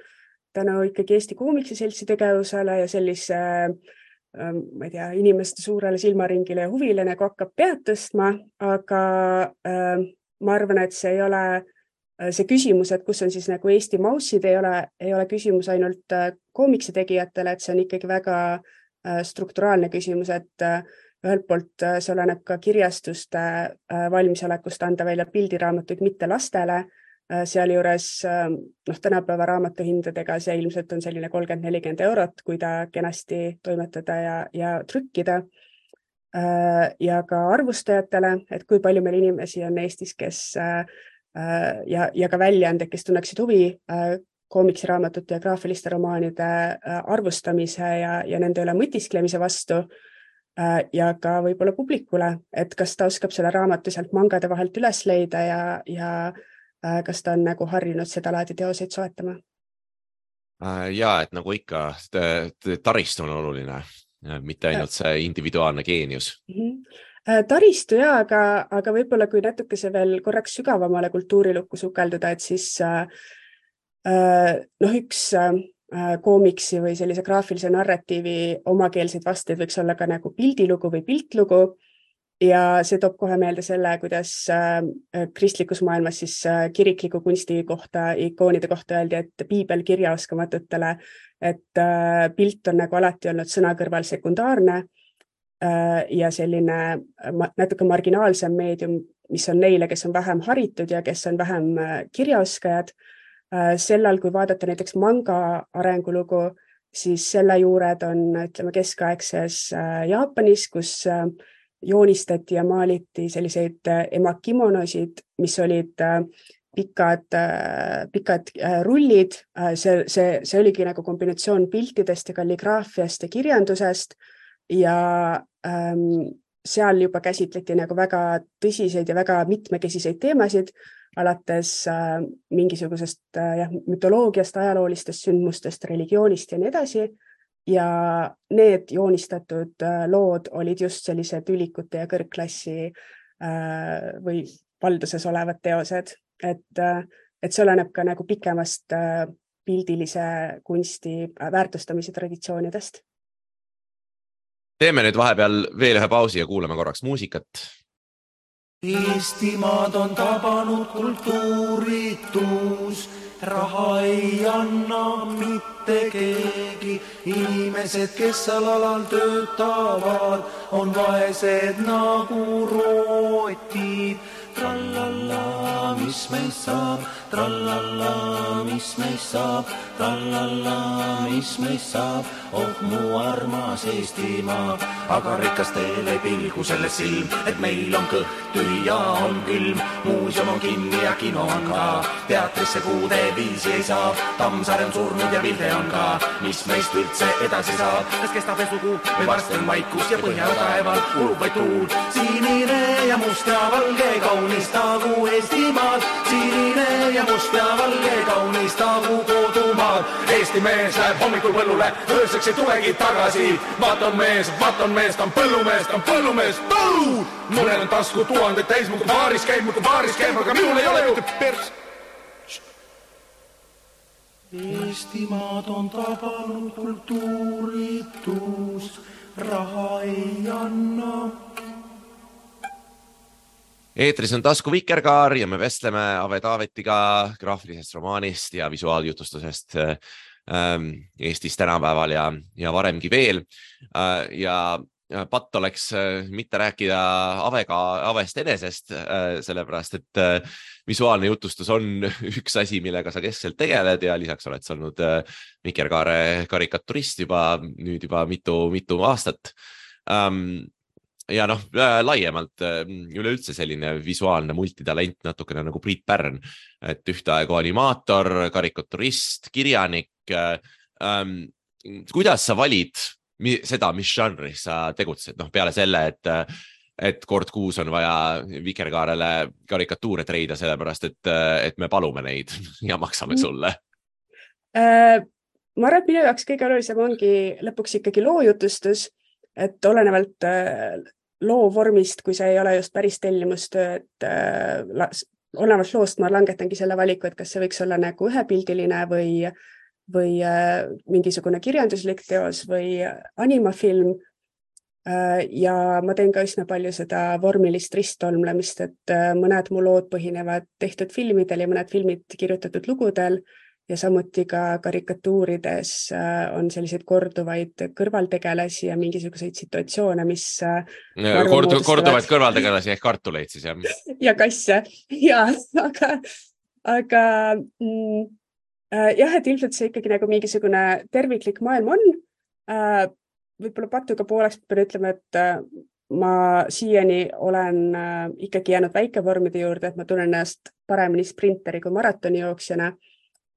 tänu ikkagi Eesti Koomiksi Seltsi tegevusele ja sellise äh, ma ei tea, inimeste suurele silmaringile ja huvile nagu hakkab pead tõstma, aga äh, ma arvan, et see ei ole äh, see küsimus, et kus on siis nagu Eesti maussid, ei ole, ei ole küsimus ainult äh, koomiksi tegijatele, et see on ikkagi väga strukturaalne küsimus, et ühelt poolt äh, see oleneb ka kirjastuste äh, valmisolekust anda välja pildiraamatuid mitte lastele, äh, sealjuures noh, tänapäeva raamatuhindadega see ilmselt on selline kolmkümmend, nelikümmend eurot, kui ta kenasti toimetada ja, ja trükkida. ja ka arvustajatele, et kui palju meil inimesi on Eestis, kes ja, ja ka väljaanded, kes tunneksid huvi koomiksiraamatute ja graafiliste romaanide arvustamise ja, ja nende üle mõtisklemise vastu Äh, ja ka võib-olla publikule, et kas ta oskab selle raamatu sealt mangade vahelt üles leida ja, ja äh, kas ta on nagu harjunud sedalaadi teoseid soetama? Äh, ja et nagu ikka, taristu on oluline, mitte ainult see individuaalne geenius mm. -hmm. taristu ja, aga, aga võib-olla kui natukese veel korraks sügavamale kultuurilukku sukelduda, et siis noh, üks Äh, koomiksi või sellise graafilise narratiivi omakeelseid vasteid võiks olla ka nagu pildilugu või piltlugu. Ja see toob kohe meelde selle, kuidas äh, kristlikus maailmas siis äh, kirikliku kunsti kohta, ikoonide kohta öeldi, et piibel kirjaoskamatutele, et pilt on nagu alati olnud sõna kõrval sekundaarne ja selline natuke marginaalsem meedium, mis on neile, kes on vähem haritud ja kes on vähem kirjaoskajad. Äh, sellal, kui vaadata näiteks manga arengulugu, siis selle juured on, ütleme, keskaegses äh, Jaapanis, kus äh, joonistati ja maaliti selliseid emakimonosid, mis olid pikad, pikad rullid. see, see, see oligi nagu kombinatsioon piltidest ja kalligraafiast ja kirjandusest ja ähm, seal juba käsitleti nagu väga tõsiseid ja väga mitmekesiseid teemasid alates äh, mingisugusest äh, jah, mütoloogiast, ajaloolistest sündmustest, religioonist ja nii edasi. Ja need joonistatud äh, lood olid just sellised ülikute ja kõrgklassi või valduses olevad teosed, et, et see oleneb ka nagu pikemast pildilise kunsti väärtustamise traditsioonidest. teeme nüüd vahepeal veel ühe pausi ja kuulame korraks muusikat. Eestimaad on tabanud kultuuritus, raha ei anna mitte keegi. inimesed, kes seal alal töötavad, on vaesed nagu rotid. trallallaa, mis meist saab, trallallaa, mis meist saab, trallallaa, mis meist saab oh mu armas Eestimaa. aga rikastele pilgu selle silm, et meil on kõht tühi ja on külm. muuseum on kinni ja kino on ka, teatrisse kuude viisi ei saa. Tammsaare on surnud ja Vilde on ka, mis meist üldse edasi saab, kas kestab veel sugu või varsti on vaikus ja põhja taeval ulub vaid tuul. sinine ja must ja valge kaunistagu Eestimaad, sinine ja must ja valge kaunistagu kodumaa. maad. Eesti mees läheb hommikul põllule, ööseks ei tulegi tagasi. vaata on mees, vaata on mees, ta on põllumees, ta on põllumees, põllul. mõnel on tasku tuhanded täis, muudkui baaris käib, muudkui baaris käib, aga minul ei ole mitte pers-. Eestimaad on tabanud kultuuritus, raha ei anna eetris on tasku Vikerkaar ja me vestleme Ave Taavetiga graafilisest romaanist ja visuaaljutlustusest ähm, Eestis tänapäeval ja, ja varemgi veel äh,. ja patt oleks äh, mitte rääkida Avega, Avest enesest äh,, sellepärast et äh, visuaalne jutustus on üks asi, millega sa keskselt tegeled ja lisaks oled sa olnud Vikerkaare karikaturist juba nüüd juba mitu-mitu aastat ähm, ja noh, laiemalt äh, üleüldse selline visuaalne multitalent natukene nagu Priit Pärn, et ühtaegu animaator, karikaturist, kirjanik. Ähm, kuidas sa valid seda, mis žanris sa tegutsed, noh peale selle, et, et kord kuus on vaja Vikerkaarele karikatuure treida, sellepärast et, et me palume neid ja maksame sulle. Äh, ma arvan, et minu jaoks kõige olulisem ongi lõpuks ikkagi loojutustus, et olenevalt äh, loo vormist, kui see ei ole just päris tellimustöö, et äh, olenevalt loost ma langetangi selle valiku, et kas see võiks olla nagu ühepildiline või, või äh, mingisugune kirjanduslik teos või animafilm. ja ma teen ka üsna palju seda vormilist risttolmlemist, et mõned mu lood põhinevad tehtud filmidel ja mõned filmid kirjutatud lugudel ja samuti ka karikatuurides äh, on selliseid korduvaid kõrvaltegelasi ja mingisuguseid situatsioone, mis äh, arvan, kord, moodustavad- korduvaid kõrvaltegelasi ehk kartuleid siis jah? ja kasse ja aga, aga mm, äh, jah, et ilmselt see ikkagi nagu mingisugune terviklik maailm on võib-olla patuga pooleks pean ütlema, et ma siiani olen ikkagi jäänud väikevormide juurde, et ma tunnen ennast paremini sprinteri kui maratonijooksjana.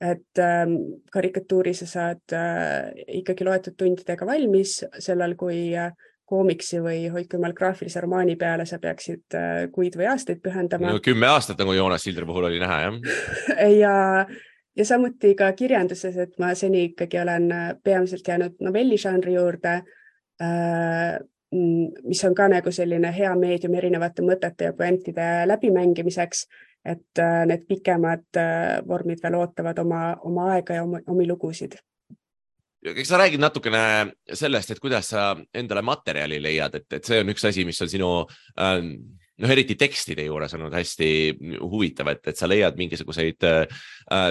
Et ähm, karikatuuri sa saad äh, ikkagi loetud tundidega valmis, sellal kui äh, koomiksi või hoidku jumal graafilise romaani peale sa peaksid äh, kuid või aastaid pühendama no kümme aastat nagu Joonas Sildri puhul oli näha jah. ja, ja samuti ka kirjanduses, et ma seni ikkagi olen äh, peamiselt jäänud novelližanri juurde, mis on ka nagu selline hea meedium erinevate mõtete ja puentide läbimängimiseks. Et äh, need pikemad äh, vormid veel ootavad oma, oma aega ja oma, omi lugusid. eks sa räägid natukene sellest, et kuidas sa endale materjali leiad, et, et see on üks asi, mis on sinu ähm, noh, eriti tekstide juures olnud hästi huvitav, et, et sa leiad mingisuguseid äh,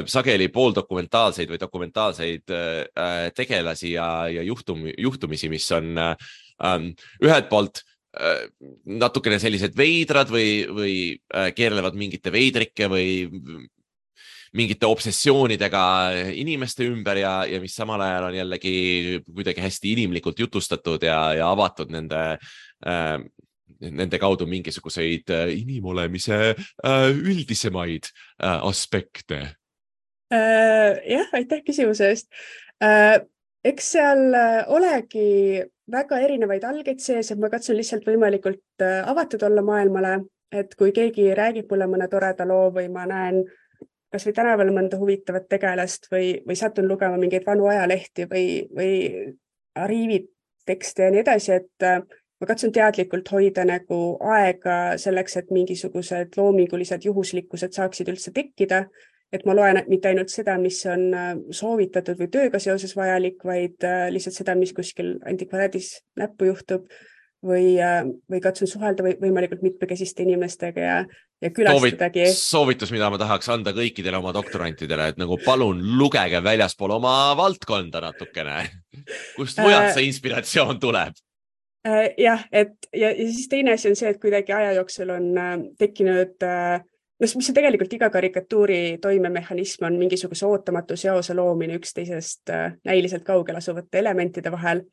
sageli pooldokumentaalseid või dokumentaalseid äh, tegelasi ja, ja juhtum, juhtumisi, mis on äh, ähm, ühelt poolt äh, natukene sellised veidrad või, või äh, keerlevad mingite veidrike või mingite obsessioonidega inimeste ümber ja, ja mis samal ajal on jällegi kuidagi hästi inimlikult jutustatud ja, ja avatud nende äh, nende kaudu mingisuguseid äh, inimolemise äh, üldisemaid äh, aspekte. Äh, jah, aitäh küsimuse eest. Eks seal äh, olegi väga erinevaid algeid sees, et ma katsun lihtsalt võimalikult äh, avatud olla maailmale, et kui keegi räägib mulle mõne toreda loo või ma näen kasvõi tänaval mõnda huvitavat tegelast või, või satun lugema mingeid vanu ajalehti või, või arhiivitekste ja nii edasi, et äh, ma katsun teadlikult hoida nagu aega selleks, et mingisugused loomingulised juhuslikkused saaksid üldse tekkida et ma loen mitte ainult seda, mis on äh, soovitatud või tööga seoses vajalik, vaid äh, lihtsalt seda, mis kuskil antikvariaadis näppu juhtub või, või katsun suhelda või võimalikult mitmekesiste inimestega ja, ja külastadagi. soovitus, mida ma tahaks anda kõikidele oma doktorantidele, et nagu palun lugege väljaspool oma valdkonda natukene. kust mujalt see inspiratsioon tuleb? Äh, jah, et ja, ja siis teine asi on see, et kuidagi aja jooksul on äh, tekkinud äh, noh, mis on tegelikult iga karikatuuri toimemehhanism, on mingisuguse ootamatu seose loomine üksteisest äh, näiliselt kaugel asuvate elementide vahel.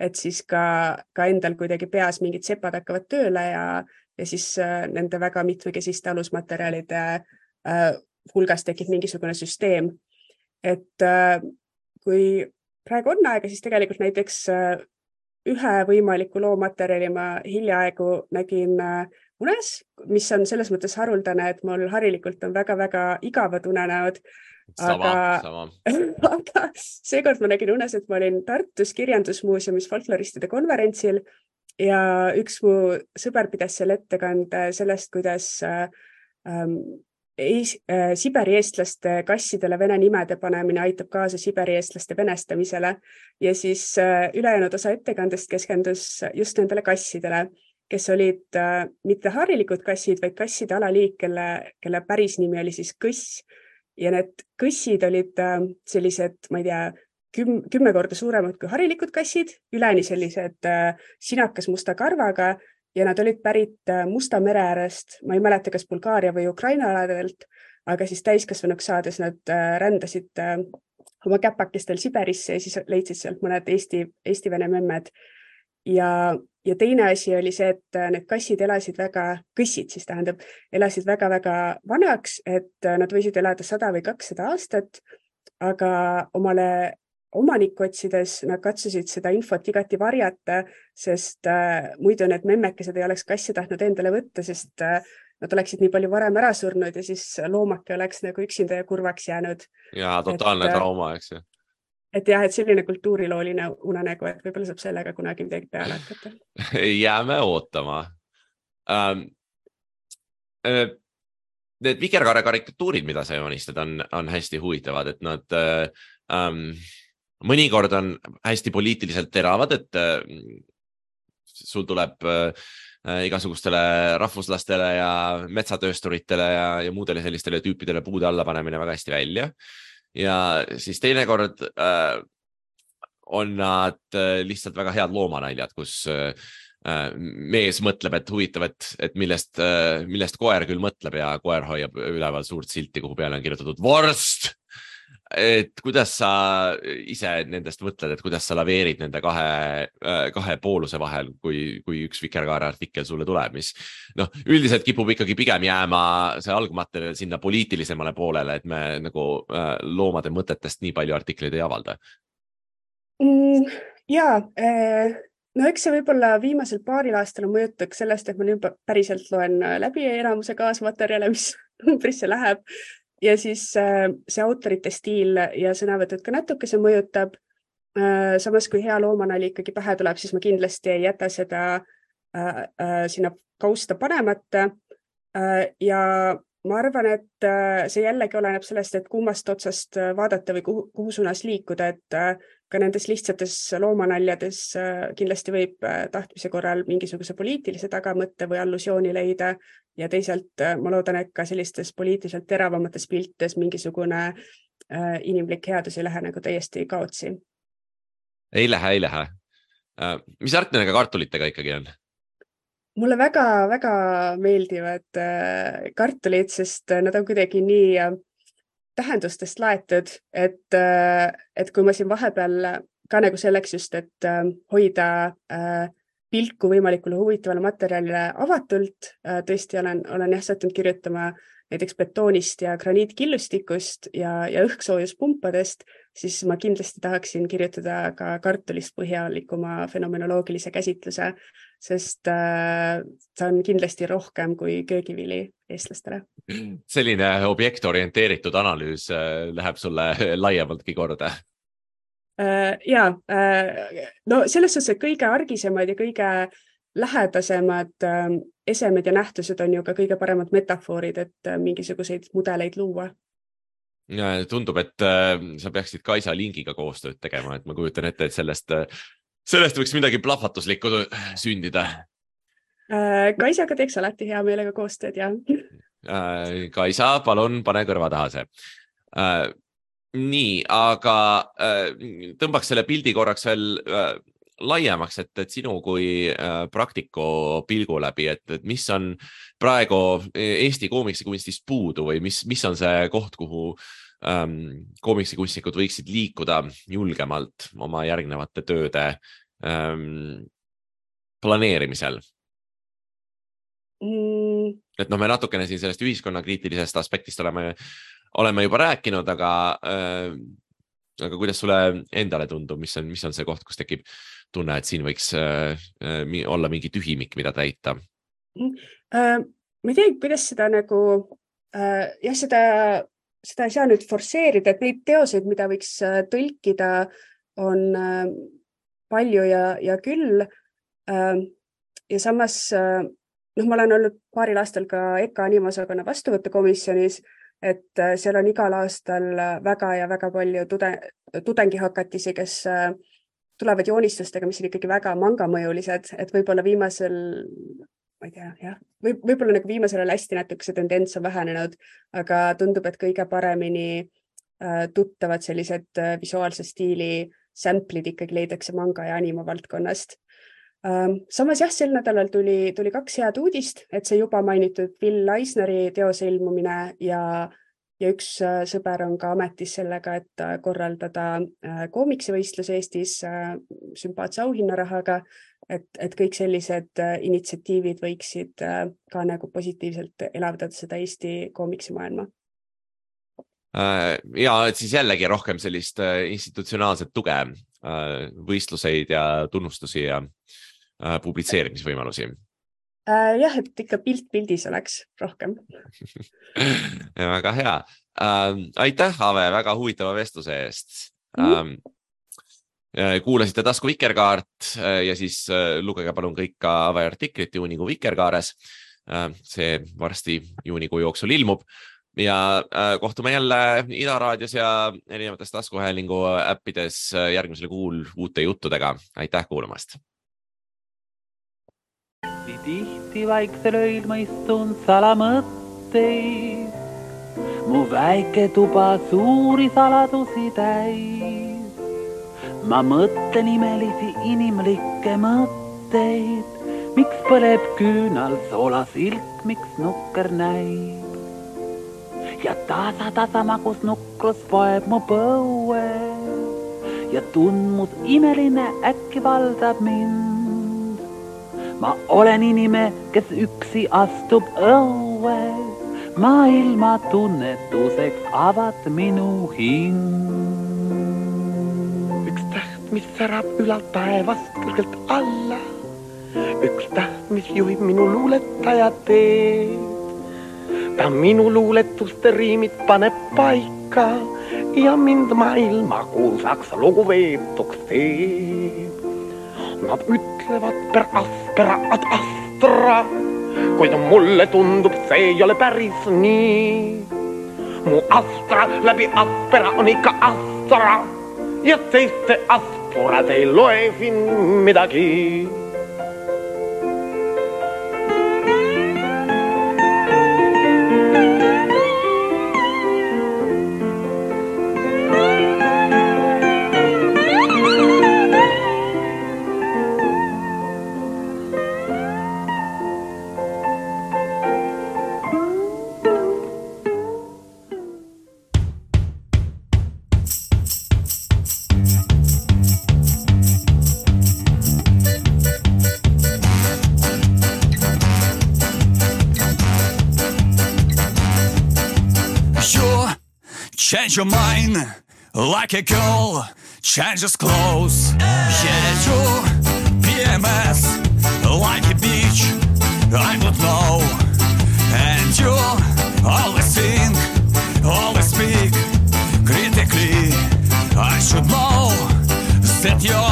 et siis ka, ka endal kuidagi peas mingid sepad hakkavad tööle ja, ja siis äh, nende väga mitmekesiste alusmaterjalide äh, hulgas tekib mingisugune süsteem. et äh, kui praegu on aega, siis tegelikult näiteks äh, ühe võimaliku loomaterjali ma hiljaaegu nägin äh, unes, mis on selles mõttes haruldane, et mul harilikult on väga-väga igavad unenäod. Aga-, sama. aga seekord ma nägin unes, et ma olin Tartus Kirjandusmuuseumis folkloristide konverentsil ja üks mu sõber pidas seal ettekande sellest, kuidas äh, ähm, Eis, äh, Siberi eestlaste kassidele vene nimede panemine aitab kaasa Siberi eestlaste venestamisele ja siis äh, ülejäänud osa ettekandest keskendus just nendele kassidele, kes olid äh, mitte harilikud kassid, vaid kasside alaliik, kelle, kelle päris nimi oli siis kõss. Ja need kõssid olid äh, sellised, ma ei tea, küm-, kümme korda suuremad kui harilikud kassid, üleni sellised äh, sinakas musta karvaga ja nad olid pärit äh, Musta mere äärest, ma ei mäleta, kas Bulgaaria või Ukraina aladelt, aga siis täiskasvanuks saades nad äh, rändasid äh, oma käpakestel Siberisse ja siis leidsid sealt mõned Eesti, Eesti-Vene memmed. ja, ja teine asi oli see, et äh, need kassid elasid väga, kõssid siis tähendab, elasid väga-väga vanaks, et äh, nad võisid elada sada või kakssada aastat, aga omale omanikku otsides nad katsusid seda infot igati varjata, sest äh, muidu need memmekesed ei oleks kassi tahtnud endale võtta, sest nad oleksid nii palju varem ära surnud ja siis loomake oleks nagu üksinda ja kurvaks jäänud. ja totaalne Et, trauma, eks ju. Et jah, et selline kultuurilooline unenägu, et võib-olla saab sellega kunagi midagi peale hakata. jääme ootama ähm,. Need vikerkaare karikatuurid, mida sa joonistad, on, on hästi huvitavad, et nad ähm, mõnikord on hästi poliitiliselt teravad, et äh, sul tuleb äh, igasugustele rahvuslastele ja metsatöösturitele ja, ja muudele sellistele tüüpidele puude alla panemine väga hästi välja. Ja siis teinekord äh, on nad äh, lihtsalt väga head loomanaljad, kus äh, äh, mees mõtleb, et huvitav, et, et millest, millest koer küll mõtleb ja koer hoiab üleval suurt silti, kuhu peale on kirjutatud vorst. Et kuidas sa ise nendest mõtled, et kuidas sa laveerid nende kahe, kahe pooluse vahel, kui, kui üks Vikerkaare artikkel sulle tuleb, mis noh, üldiselt kipub ikkagi pigem jääma see algmaterjal sinna poliitilisemale poolele, et me nagu äh, loomade mõtetest nii palju artikleid ei avalda. Mm, ja no eks see võib-olla viimasel paaril aastal on mõjutud sellest, et ma nüüd päriselt loen läbi enamuse kaasmaterjale, mis numbrisse läheb ja siis äh, see autorite stiil ja sõnavõtud ka natukese mõjutab. samas kui hea loomanali ikkagi pähe tuleb, siis ma kindlasti ei jäta seda äh, äh, sinna kausta panemata. ja ma arvan, et äh, see jällegi oleneb sellest, et kummast otsast äh, vaadata või kuhu, kuhu suunas liikuda, et äh, ka nendes lihtsates loomanaljades äh, kindlasti võib äh, tahtmise korral mingisuguse poliitilise tagamõtte või allusiooni leida ja teisalt äh, ma loodan, et ka sellistes poliitiliselt teravamates piltides mingisugune inimlik headus ei lähe nagu täiesti kaotsi. ei lähe, ei lähe. mis värk nendega kartulitega ikkagi on? mulle väga-väga meeldivad kartulid, sest nad on kuidagi nii tähendustest laetud, et äh,, et kui ma siin vahepeal ka nagu selleks just, et äh, hoida äh, pilku võimalikule huvitavale materjalile avatult tõesti olen, olen jah sattunud kirjutama näiteks betoonist ja graniitkillustikust ja, ja õhksoojuspumpadest, siis ma kindlasti tahaksin kirjutada ka kartulist põhjalikuma fenomenoloogilise käsitluse, sest äh, see on kindlasti rohkem kui köögivili eestlastele. selline objektorienteeritud analüüs äh, läheb sulle laiemaltki korda. Äh, ja no selles suhtes, et kõige argisemad ja kõige lähedasemad äh, esemed ja nähtused on ju ka kõige paremad metafoorid, et äh, mingisuguseid mudeleid luua. tundub, et äh, sa peaksid Kaisa Lingiga koostööd tegema, et ma kujutan ette, et sellest, sellest võiks midagi plahvatuslikku sündida. Äh, Kaisaga teeks alati hea meelega koostööd ja Äh, Kaisa, palun pane kõrva taha see. nii, aga äh, tõmbaks selle pildi korraks veel äh, laiemaks, et, et sinu kui äh, praktiku pilgu läbi, et, et mis on praegu Eesti koomiksikunstis puudu või mis, mis on see koht, kuhu ähm, koomiksikunstnikud võiksid liikuda julgemalt oma järgnevate tööde ähm, planeerimisel? mm, et noh, me natukene siin sellest ühiskonnakriitilisest aspektist oleme, oleme juba rääkinud, aga äh,, aga kuidas sulle endale tundub, mis on, mis on see koht, kus tekib tunne, et siin võiks äh, äh, olla mingi tühimik, mida täita? äh, ma ei tea, kuidas seda nagu äh, jah, seda seda ei saa nüüd forsseerida, et neid teoseid, mida võiks äh, tõlkida, on äh, palju ja, ja küll. Ähm, ja samas noh, ma olen olnud paaril aastal ka EKA animosakonna vastuvõtukomisjonis, et seal on igal aastal väga ja väga palju tude, tudengihakatisi, kes tulevad joonistustega, mis on ikkagi väga mangamõjulised, et võib-olla viimasel ma ei tea, jah, võib, võib-olla nagu viimasel ajal hästi natuke see tendents on vähenenud, aga tundub, et kõige paremini äh, tuttavad sellised äh, visuaalse stiili sample'id ikkagi leidakse manga ja anima valdkonnast ähm,. samas jah, sel nädalal tuli, tuli kaks head uudist, et see juba mainitud Bill Eisneri teose ilmumine ja ja üks äh, sõber on ka ametis sellega, et äh, korraldada äh, koomiksivõistlus Eestis sümpaatse auhinnarahaga et, et kõik sellised äh, initsiatiivid võiksid äh, ka nagu positiivselt elavdada seda Eesti koomiksimaailma äh, ja et siis jällegi rohkem sellist institutsionaalset tuge, võistluseid ja tunnustusi ja publitseerimisvõimalusi. jah, et ikka pilt pildis oleks rohkem väga hea. aitäh, Ave, väga huvitava vestluse eest mm. -hmm kuulasite tasku Vikerkaart äh, ja siis äh, lugege palun kõik ka Ave artiklit juunikuu Vikerkaares. see varsti juunikuu jooksul ilmub ja kohtume jälle Ida raadios ja erinevates taskuhäälingu äppides järgmisel kuul uute juttudega. aitäh kuulamast. tihti vaiksel öil ma istun salamõtteid, mu väike tuba suuri saladusi täis ma mõtlen imelisi inimlikke mõtteid, miks põleb küünal soolasilk, miks nukker näib. ja tasa-tasa magus nukrus poeb mu põue ja tundmus imeline äkki valdab mind. ma olen inimene, kes üksi astub õue, maailma tunnetuseks avad minu hing mis särab ülalt taevast kõrgelt alla. üks täht, mis juhib minu luuletaja teed. ta minu luuletuste riimid paneb paika ja mind maailma kuulsaks lugupeetuks teeb. Nad ütlevad per aspera ad astra, kuid mulle tundub, see ei ole päris nii. mu astra läbi aspera on ikka astra ja teiste astra Oder die Läufe. Change your mind like a girl changes clothes. Yeah, you PMS like a beach. I don't know, and you always think, always speak critically. I should know that you're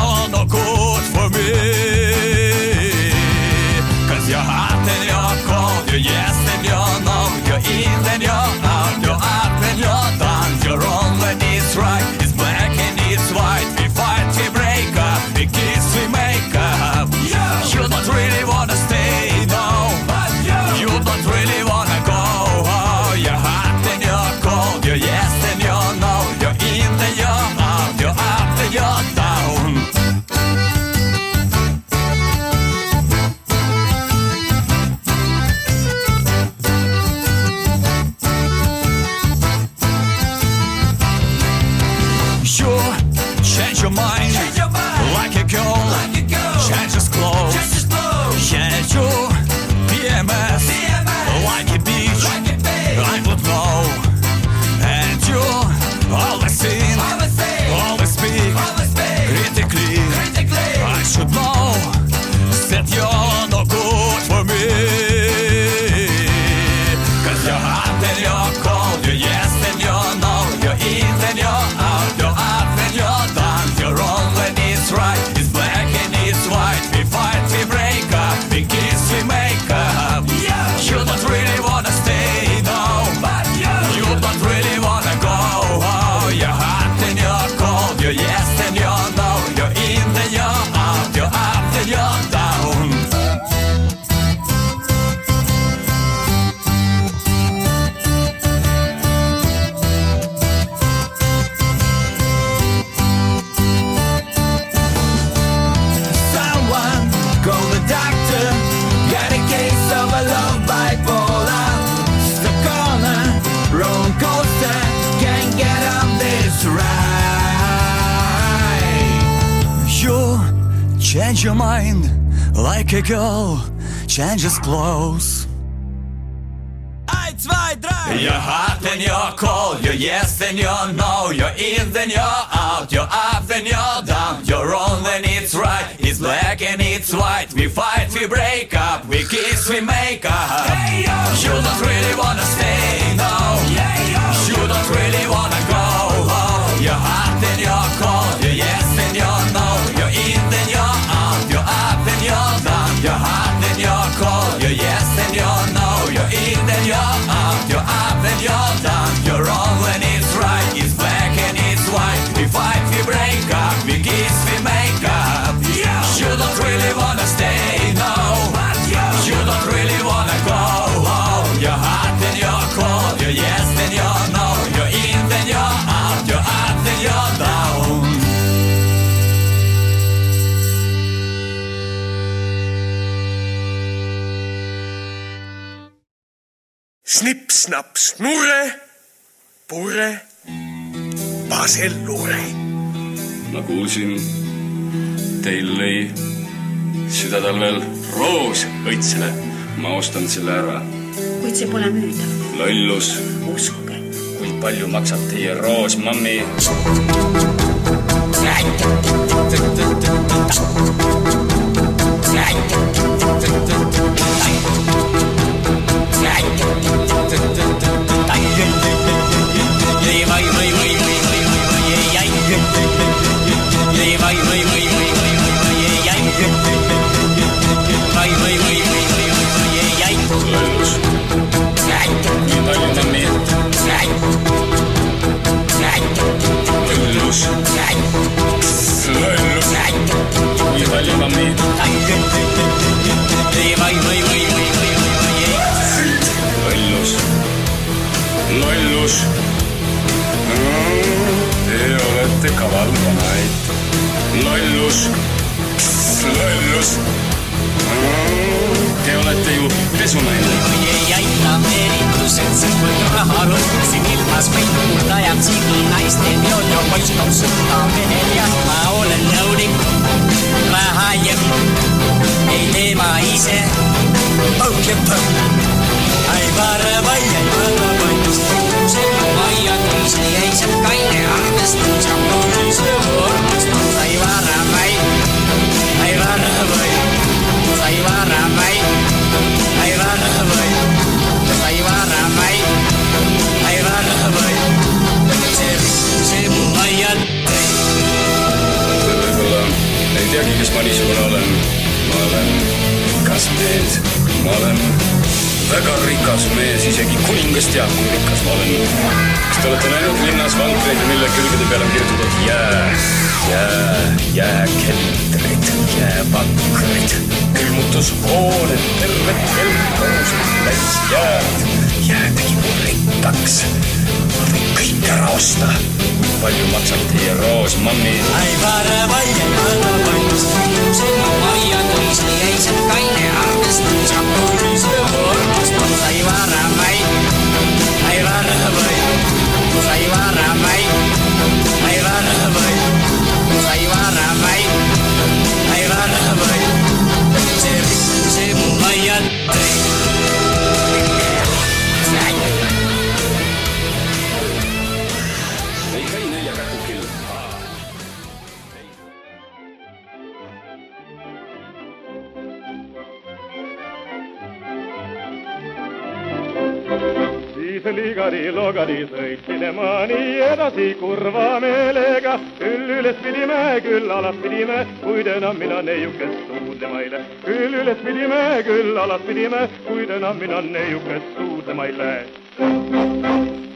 that you're your mind like a girl changes clothes. Ein, zwei, drei. You're hot and you're cold. You're yes and you're no. You're in then you're out. You're up then you're down. You're wrong then it's right. It's black and it's white. We fight, we break up. We kiss, we make up. You don't really wanna stay, no. You don't really wanna go. Oh, you're hot and you're cold. You're yes and you're no. You're in then you're out. Jag hann den jag koll, jag yes den jag know, jag in den jag out, jag up den jag down. Snipp, snapp, snurre, purre, basellure. ma kuulsin, teil lõi südatalvel roos õitsele. ma ostan selle ära. kuid see pole müüdav. lollus. uskuge. kui palju maksab teie roos, mammi? 噔噔噔噔，但愿。Olete kaval vanaid. lollus. lollus. Te olete ju pesunaine. ei aita meelitused, siis kui raha lõhkusin ilmas või tuult ajab sigi naiste peod ja poiss toob sõtta mehel ja ma olen nõunik. raha jõpp, ei tee ma ise. õhkeb, ai paremai, ai paremai, see aiad, teab, kui rikas ma olen. kas te olete näinud linnas vankreid, mille külgede peale on kirjutatud jää, jää, jääkeldrid, jäävankrid, külmutushooned, terved kelmkorrused täis jääd. jää tegi mu rikkaks. ma võin kõik ära osta. palju maksab teie roos, mammi? Ai varmai, ai varmai, see mu aiad, see jäi sealt kaine arvestus, see arvestus, ai varmai, ai varmai, Sayvar amay Sayvar amay Sayvar ligadi-logadi sõitsime ma nii edasi kurva meelega. küll üles pidime, küll alas pidime, kuid enam mina neiukest suudlema ei lähe. küll üles pidime, küll alas pidime, kuid enam mina neiukest suudlema ei lähe.